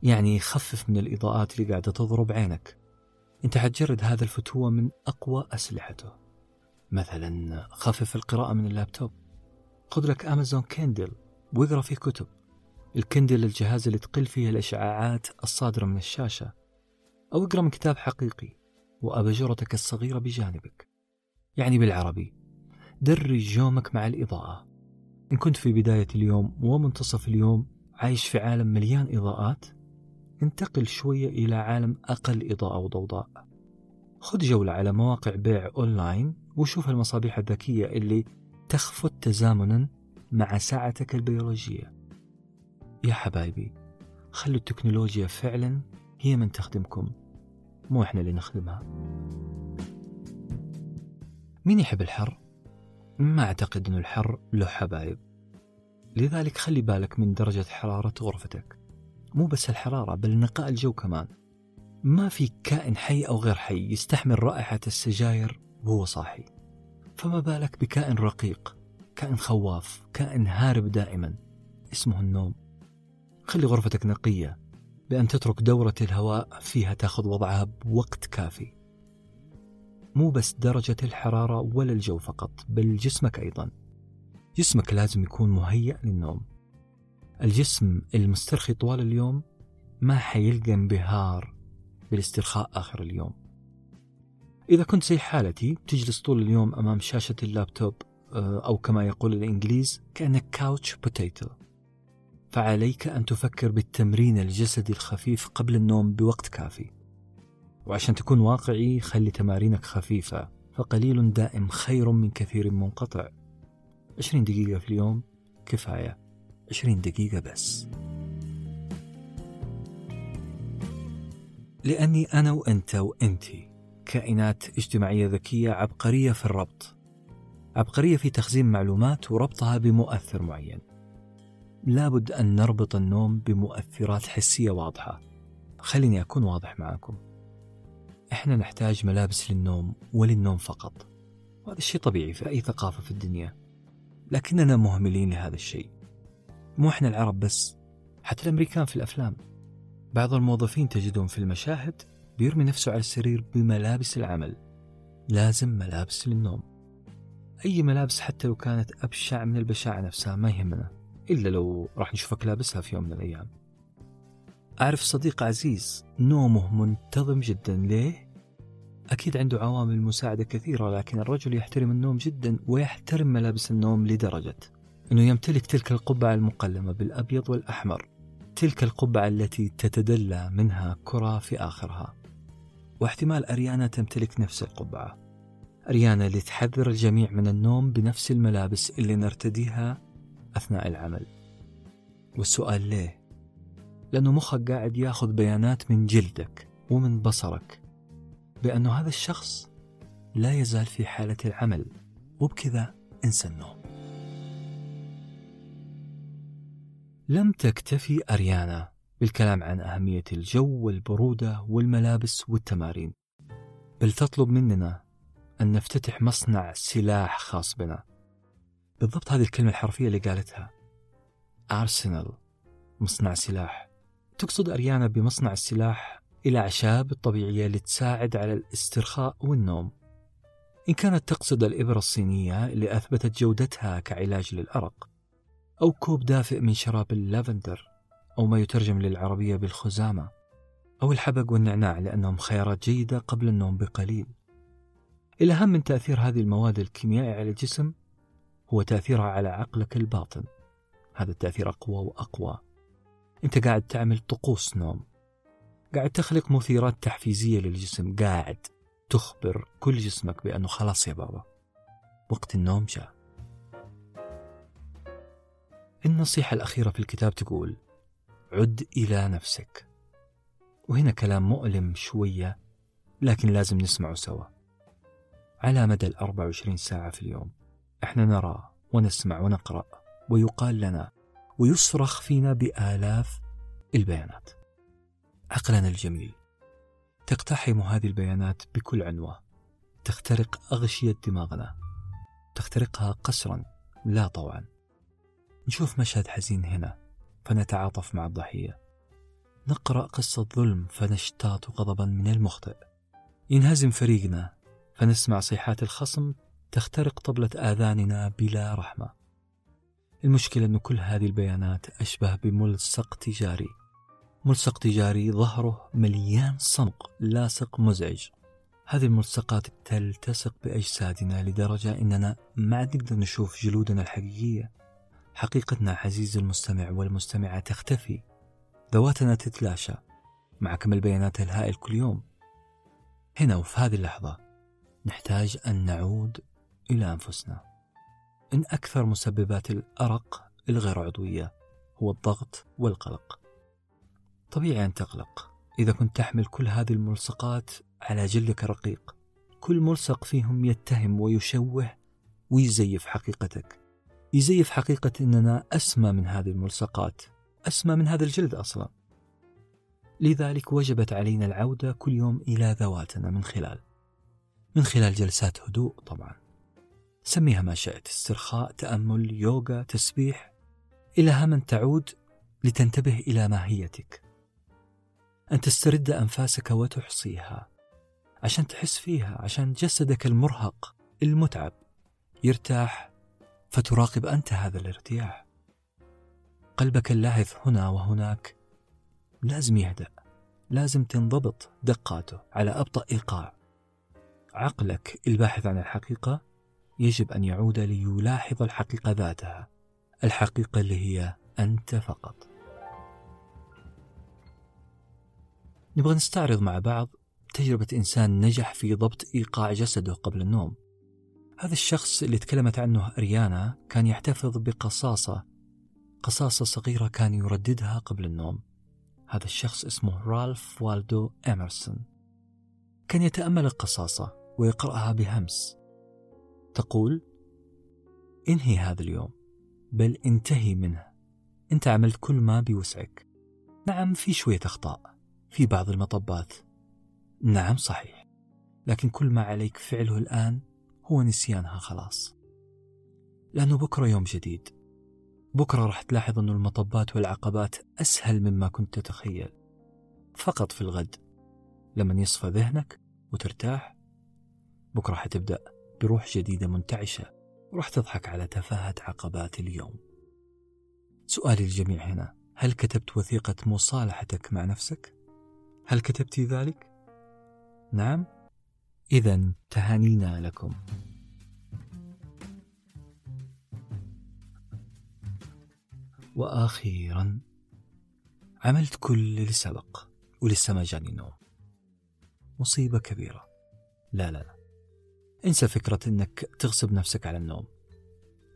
يعني خفف من الإضاءات اللي قاعدة تضرب عينك. أنت حتجرد هذا الفتوة من أقوى أسلحته. مثلا خفف القراءة من اللابتوب. خذ لك Amazon Kindle واقرأ فيه كتب. ال Kindle الجهاز اللي تقل فيه الإشعاعات الصادرة من الشاشة. أو اقرأ من كتاب حقيقي وأباجورتك الصغيرة بجانبك. يعني بالعربي درج يومك مع الإضاءة. إن كنت في بداية اليوم ومنتصف اليوم عايش في عالم مليان إضاءات انتقل شوية إلى عالم أقل إضاءة وضوضاء. خذ جولة على مواقع بيع أونلاين وشوف المصابيح الذكية اللي تخفت تزامنا مع ساعتك البيولوجية. يا حبايبي خلوا التكنولوجيا فعلا هي من تخدمكم مو إحنا اللي نخدمها. مين يحب الحر؟ ما أعتقد أن الحر له حبايب. لذلك خلي بالك من درجة حرارة غرفتك. مو بس الحرارة بل نقاء الجو كمان. ما في كائن حي أو غير حي يستحمل رائحة السجاير وهو صاحي. فما بالك بكائن رقيق كائن خواف كائن هارب دائما. اسمه النوم. خلي غرفتك نقية بأن تترك دورة الهواء فيها تأخذ وضعها بوقت كافي. مو بس درجة الحرارة ولا الجو فقط بل جسمك أيضا. جسمك لازم يكون مهيأ للنوم. الجسم المسترخي طوال اليوم ما حيلقى انبهار بالاسترخاء آخر اليوم. إذا كنت زي حالتي تجلس طول اليوم أمام شاشة اللابتوب آه، أو كما يقول الإنجليز كأنك couch potato فعليك أن تفكر بالتمرين الجسدي الخفيف قبل النوم بوقت كافي. وعشان تكون واقعي خلي تمارينك خفيفة فقليل دائم خير من كثير منقطع. 20 دقيقة في اليوم كفاية. 20 دقيقة بس. لأني أنا وأنت وأنتي. كائنات اجتماعية ذكية عبقرية في الربط عبقرية في تخزين معلومات وربطها بمؤثر معين. لابد أن نربط النوم بمؤثرات حسية واضحة. خليني أكون واضح معاكم. إحنا نحتاج ملابس للنوم وللنوم فقط. وهذا الشيء طبيعي في أي ثقافة في الدنيا. لكننا مهملين لهذا الشيء. مو إحنا العرب بس حتى الأمريكان في الأفلام. بعض الموظفين تجدهم في المشاهد بيرمي نفسه على السرير بملابس العمل. لازم ملابس للنوم. أي ملابس حتى لو كانت أبشع من البشاعة نفسها ما يهمنا إلا لو راح نشوفك لابسها في يوم من الأيام. أعرف صديق عزيز نومه منتظم جدا ليه؟ أكيد عنده عوامل مساعدة كثيرة لكن الرجل يحترم النوم جدا ويحترم ملابس النوم لدرجة أنه يمتلك تلك القبعة المقلمة بالأبيض والأحمر تلك القبعة التي تتدلى منها كرة في آخرها. واحتمال أريانا تمتلك نفس القبعة. أريانا اللي تحذر الجميع من النوم بنفس الملابس اللي نرتديها أثناء العمل. والسؤال ليه؟ لأنه مخك قاعد ياخذ بيانات من جلدك ومن بصرك بأنه هذا الشخص لا يزال في حالة العمل وبكذا انسى النوم. لم تكتفي أريانا بالكلام عن أهمية الجو والبرودة والملابس والتمارين. بل تطلب مننا أن نفتتح مصنع سلاح خاص بنا. بالضبط هذه الكلمة الحرفية اللي قالتها. أرسنال مصنع سلاح. تقصد أريانا بمصنع السلاح الأعشاب الطبيعية اللي تساعد على الاسترخاء والنوم. إن كانت تقصد الإبرة الصينية اللي أثبتت جودتها كعلاج للأرق. أو كوب دافئ من شراب اللافندر. أو ما يترجم للعربية بالخزامة أو الحبق والنعناع لأنهم خيارات جيدة قبل النوم بقليل. الأهم من تأثير هذه المواد الكيميائية على الجسم؟ هو تأثيرها على عقلك الباطن. هذا التأثير أقوى وأقوى. أنت قاعد تعمل طقوس نوم. قاعد تخلق مثيرات تحفيزية للجسم. قاعد تخبر كل جسمك بأنه خلاص يا بابا. وقت النوم جاء. النصيحة الأخيرة في الكتاب تقول عد إلى نفسك. وهنا كلام مؤلم شوية لكن لازم نسمعه سوا. على مدى ال 24 ساعة في اليوم إحنا نرى ونسمع ونقرأ ويقال لنا ويصرخ فينا بآلاف البيانات. عقلنا الجميل. تقتحم هذه البيانات بكل عنوة. تخترق أغشية دماغنا. تخترقها قسرا لا طوعا. نشوف مشهد حزين هنا. فنتعاطف مع الضحية. نقرأ قصة ظلم فنشتاط غضبا من المخطئ. ينهزم فريقنا فنسمع صيحات الخصم تخترق طبلة آذاننا بلا رحمة. المشكلة أن كل هذه البيانات أشبه بملصق تجاري. ملصق تجاري ظهره مليان صمغ لاصق مزعج. هذه الملصقات تلتصق بأجسادنا لدرجة أننا ما عاد نقدر نشوف جلودنا الحقيقية. حقيقتنا عزيزي المستمع والمستمعة تختفي. ذواتنا تتلاشى مع كم البيانات الهائل كل يوم. هنا وفي هذه اللحظة نحتاج أن نعود إلى أنفسنا. إن أكثر مسببات الأرق الغير عضوية هو الضغط والقلق. طبيعي أن تقلق. إذا كنت تحمل كل هذه الملصقات على جلدك الرقيق كل ملصق فيهم يتهم ويشوه ويزيف حقيقتك. يزيف حقيقة أننا أسمى من هذه الملصقات أسمى من هذا الجلد أصلا. لذلك وجبت علينا العودة كل يوم إلى ذواتنا من خلال من خلال جلسات هدوء طبعا. سميها ما شئت استرخاء تأمل يوغا تسبيح إلى من تعود لتنتبه إلى ماهيتك أن تسترد أنفاسك وتحصيها عشان تحس فيها عشان جسدك المرهق المتعب يرتاح فتراقب أنت هذا الارتياح. قلبك اللاهث هنا وهناك. لازم يهدأ. لازم تنضبط دقاته على أبطأ إيقاع. عقلك الباحث عن الحقيقة يجب أن يعود ليلاحظ الحقيقة ذاتها. الحقيقة اللي هي أنت فقط. نبغى نستعرض مع بعض تجربة إنسان نجح في ضبط إيقاع جسده قبل النوم. هذا الشخص اللي تكلمت عنه أريانا كان يحتفظ بقصاصة. قصاصة صغيرة كان يرددها قبل النوم. هذا الشخص اسمه رالف والدو إمرسون كان يتأمل القصاصة ويقرأها بهمس. تقول انهي هذا اليوم بل انتهي منه. انت عملت كل ما بوسعك. نعم في شوية أخطاء في بعض المطبات. نعم صحيح. لكن كل ما عليك فعله الآن هو نسيانها خلاص. لأنه بكرة يوم جديد. بكرة راح تلاحظ أن المطبات والعقبات أسهل مما كنت تتخيل. فقط في الغد. لما يصفى ذهنك وترتاح بكرة حتبدأ بروح جديدة منتعشة. وراح تضحك على تفاهة عقبات اليوم. سؤالي للجميع هنا. هل كتبت وثيقة مصالحتك مع نفسك؟ هل كتبت ذلك؟ نعم؟ إذا تهانينا لكم. وأخيرا عملت كل اللي سبق ولسه ما جاني نوم. مصيبة كبيرة. لا لا لا. انسى فكرة إنك تغصب نفسك على النوم.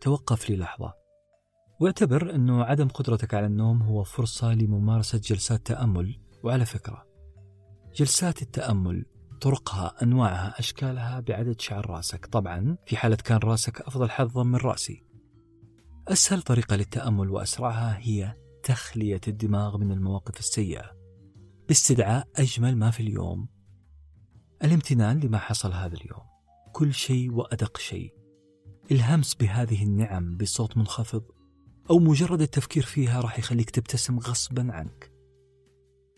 توقف لي لحظة واعتبر انه عدم قدرتك على النوم هو فرصة لممارسة جلسات تأمل. وعلى فكرة جلسات التأمل طرقها أنواعها أشكالها بعدد شعر راسك. طبعا في حالة كان راسك أفضل حظا من رأسي. أسهل طريقة للتأمل وأسرعها هي تخلية الدماغ من المواقف السيئة. باستدعاء أجمل ما في اليوم. الامتنان لما حصل هذا اليوم. كل شيء وأدق شيء. الهمس بهذه النعم بصوت منخفض أو مجرد التفكير فيها راح يخليك تبتسم غصبا عنك.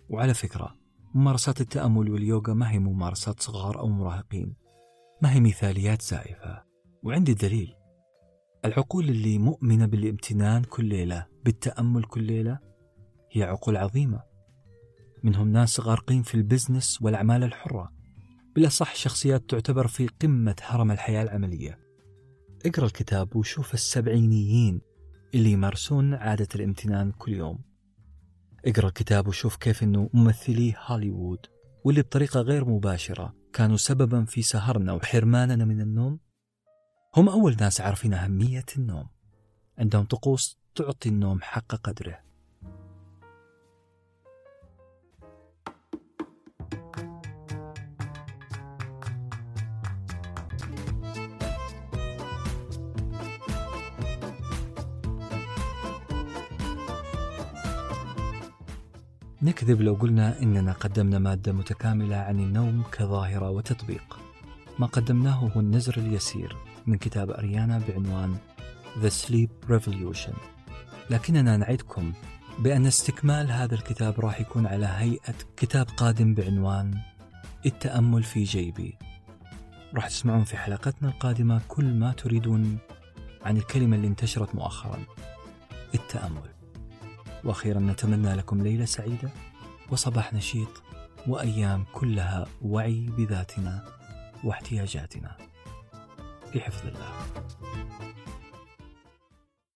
وعلى فكرة ممارسات التأمل واليوغا ما هي ممارسات صغار أو مراهقين. ما هي مثاليات زائفة. وعندي دليل. العقول اللي مؤمنة بالامتنان كل ليلة بالتأمل كل ليلة هي عقول عظيمة. منهم ناس غارقين في البزنس والأعمال الحرة. بالأصح شخصيات تعتبر في قمة هرم الحياة العملية. اقرأ الكتاب وشوف السبعينيين اللي يمارسون عادة الامتنان كل يوم. اقرأ الكتاب وشوف كيف أنه ممثلي هوليوود واللي بطريقة غير مباشرة كانوا سببا في سهرنا وحرماننا من النوم. هم أول ناس عارفين أهمية النوم. عندهم طقوس تعطي النوم حق قدره. نكذب لو قلنا إننا قدمنا مادة متكاملة عن النوم كظاهرة وتطبيق. ما قدمناه هو النزر اليسير من كتاب أريانا بعنوان The Sleep Revolution. لكننا نعدكم بأن استكمال هذا الكتاب راح يكون على هيئة كتاب قادم بعنوان التأمل في جيبي. راح تسمعون في حلقتنا القادمة كل ما تريدون عن الكلمة اللي انتشرت مؤخرا التأمل. وأخيرا نتمنى لكم ليلة سعيدة وصباح نشيط وأيام كلها وعي بذاتنا واحتياجاتنا. في حفظ الله.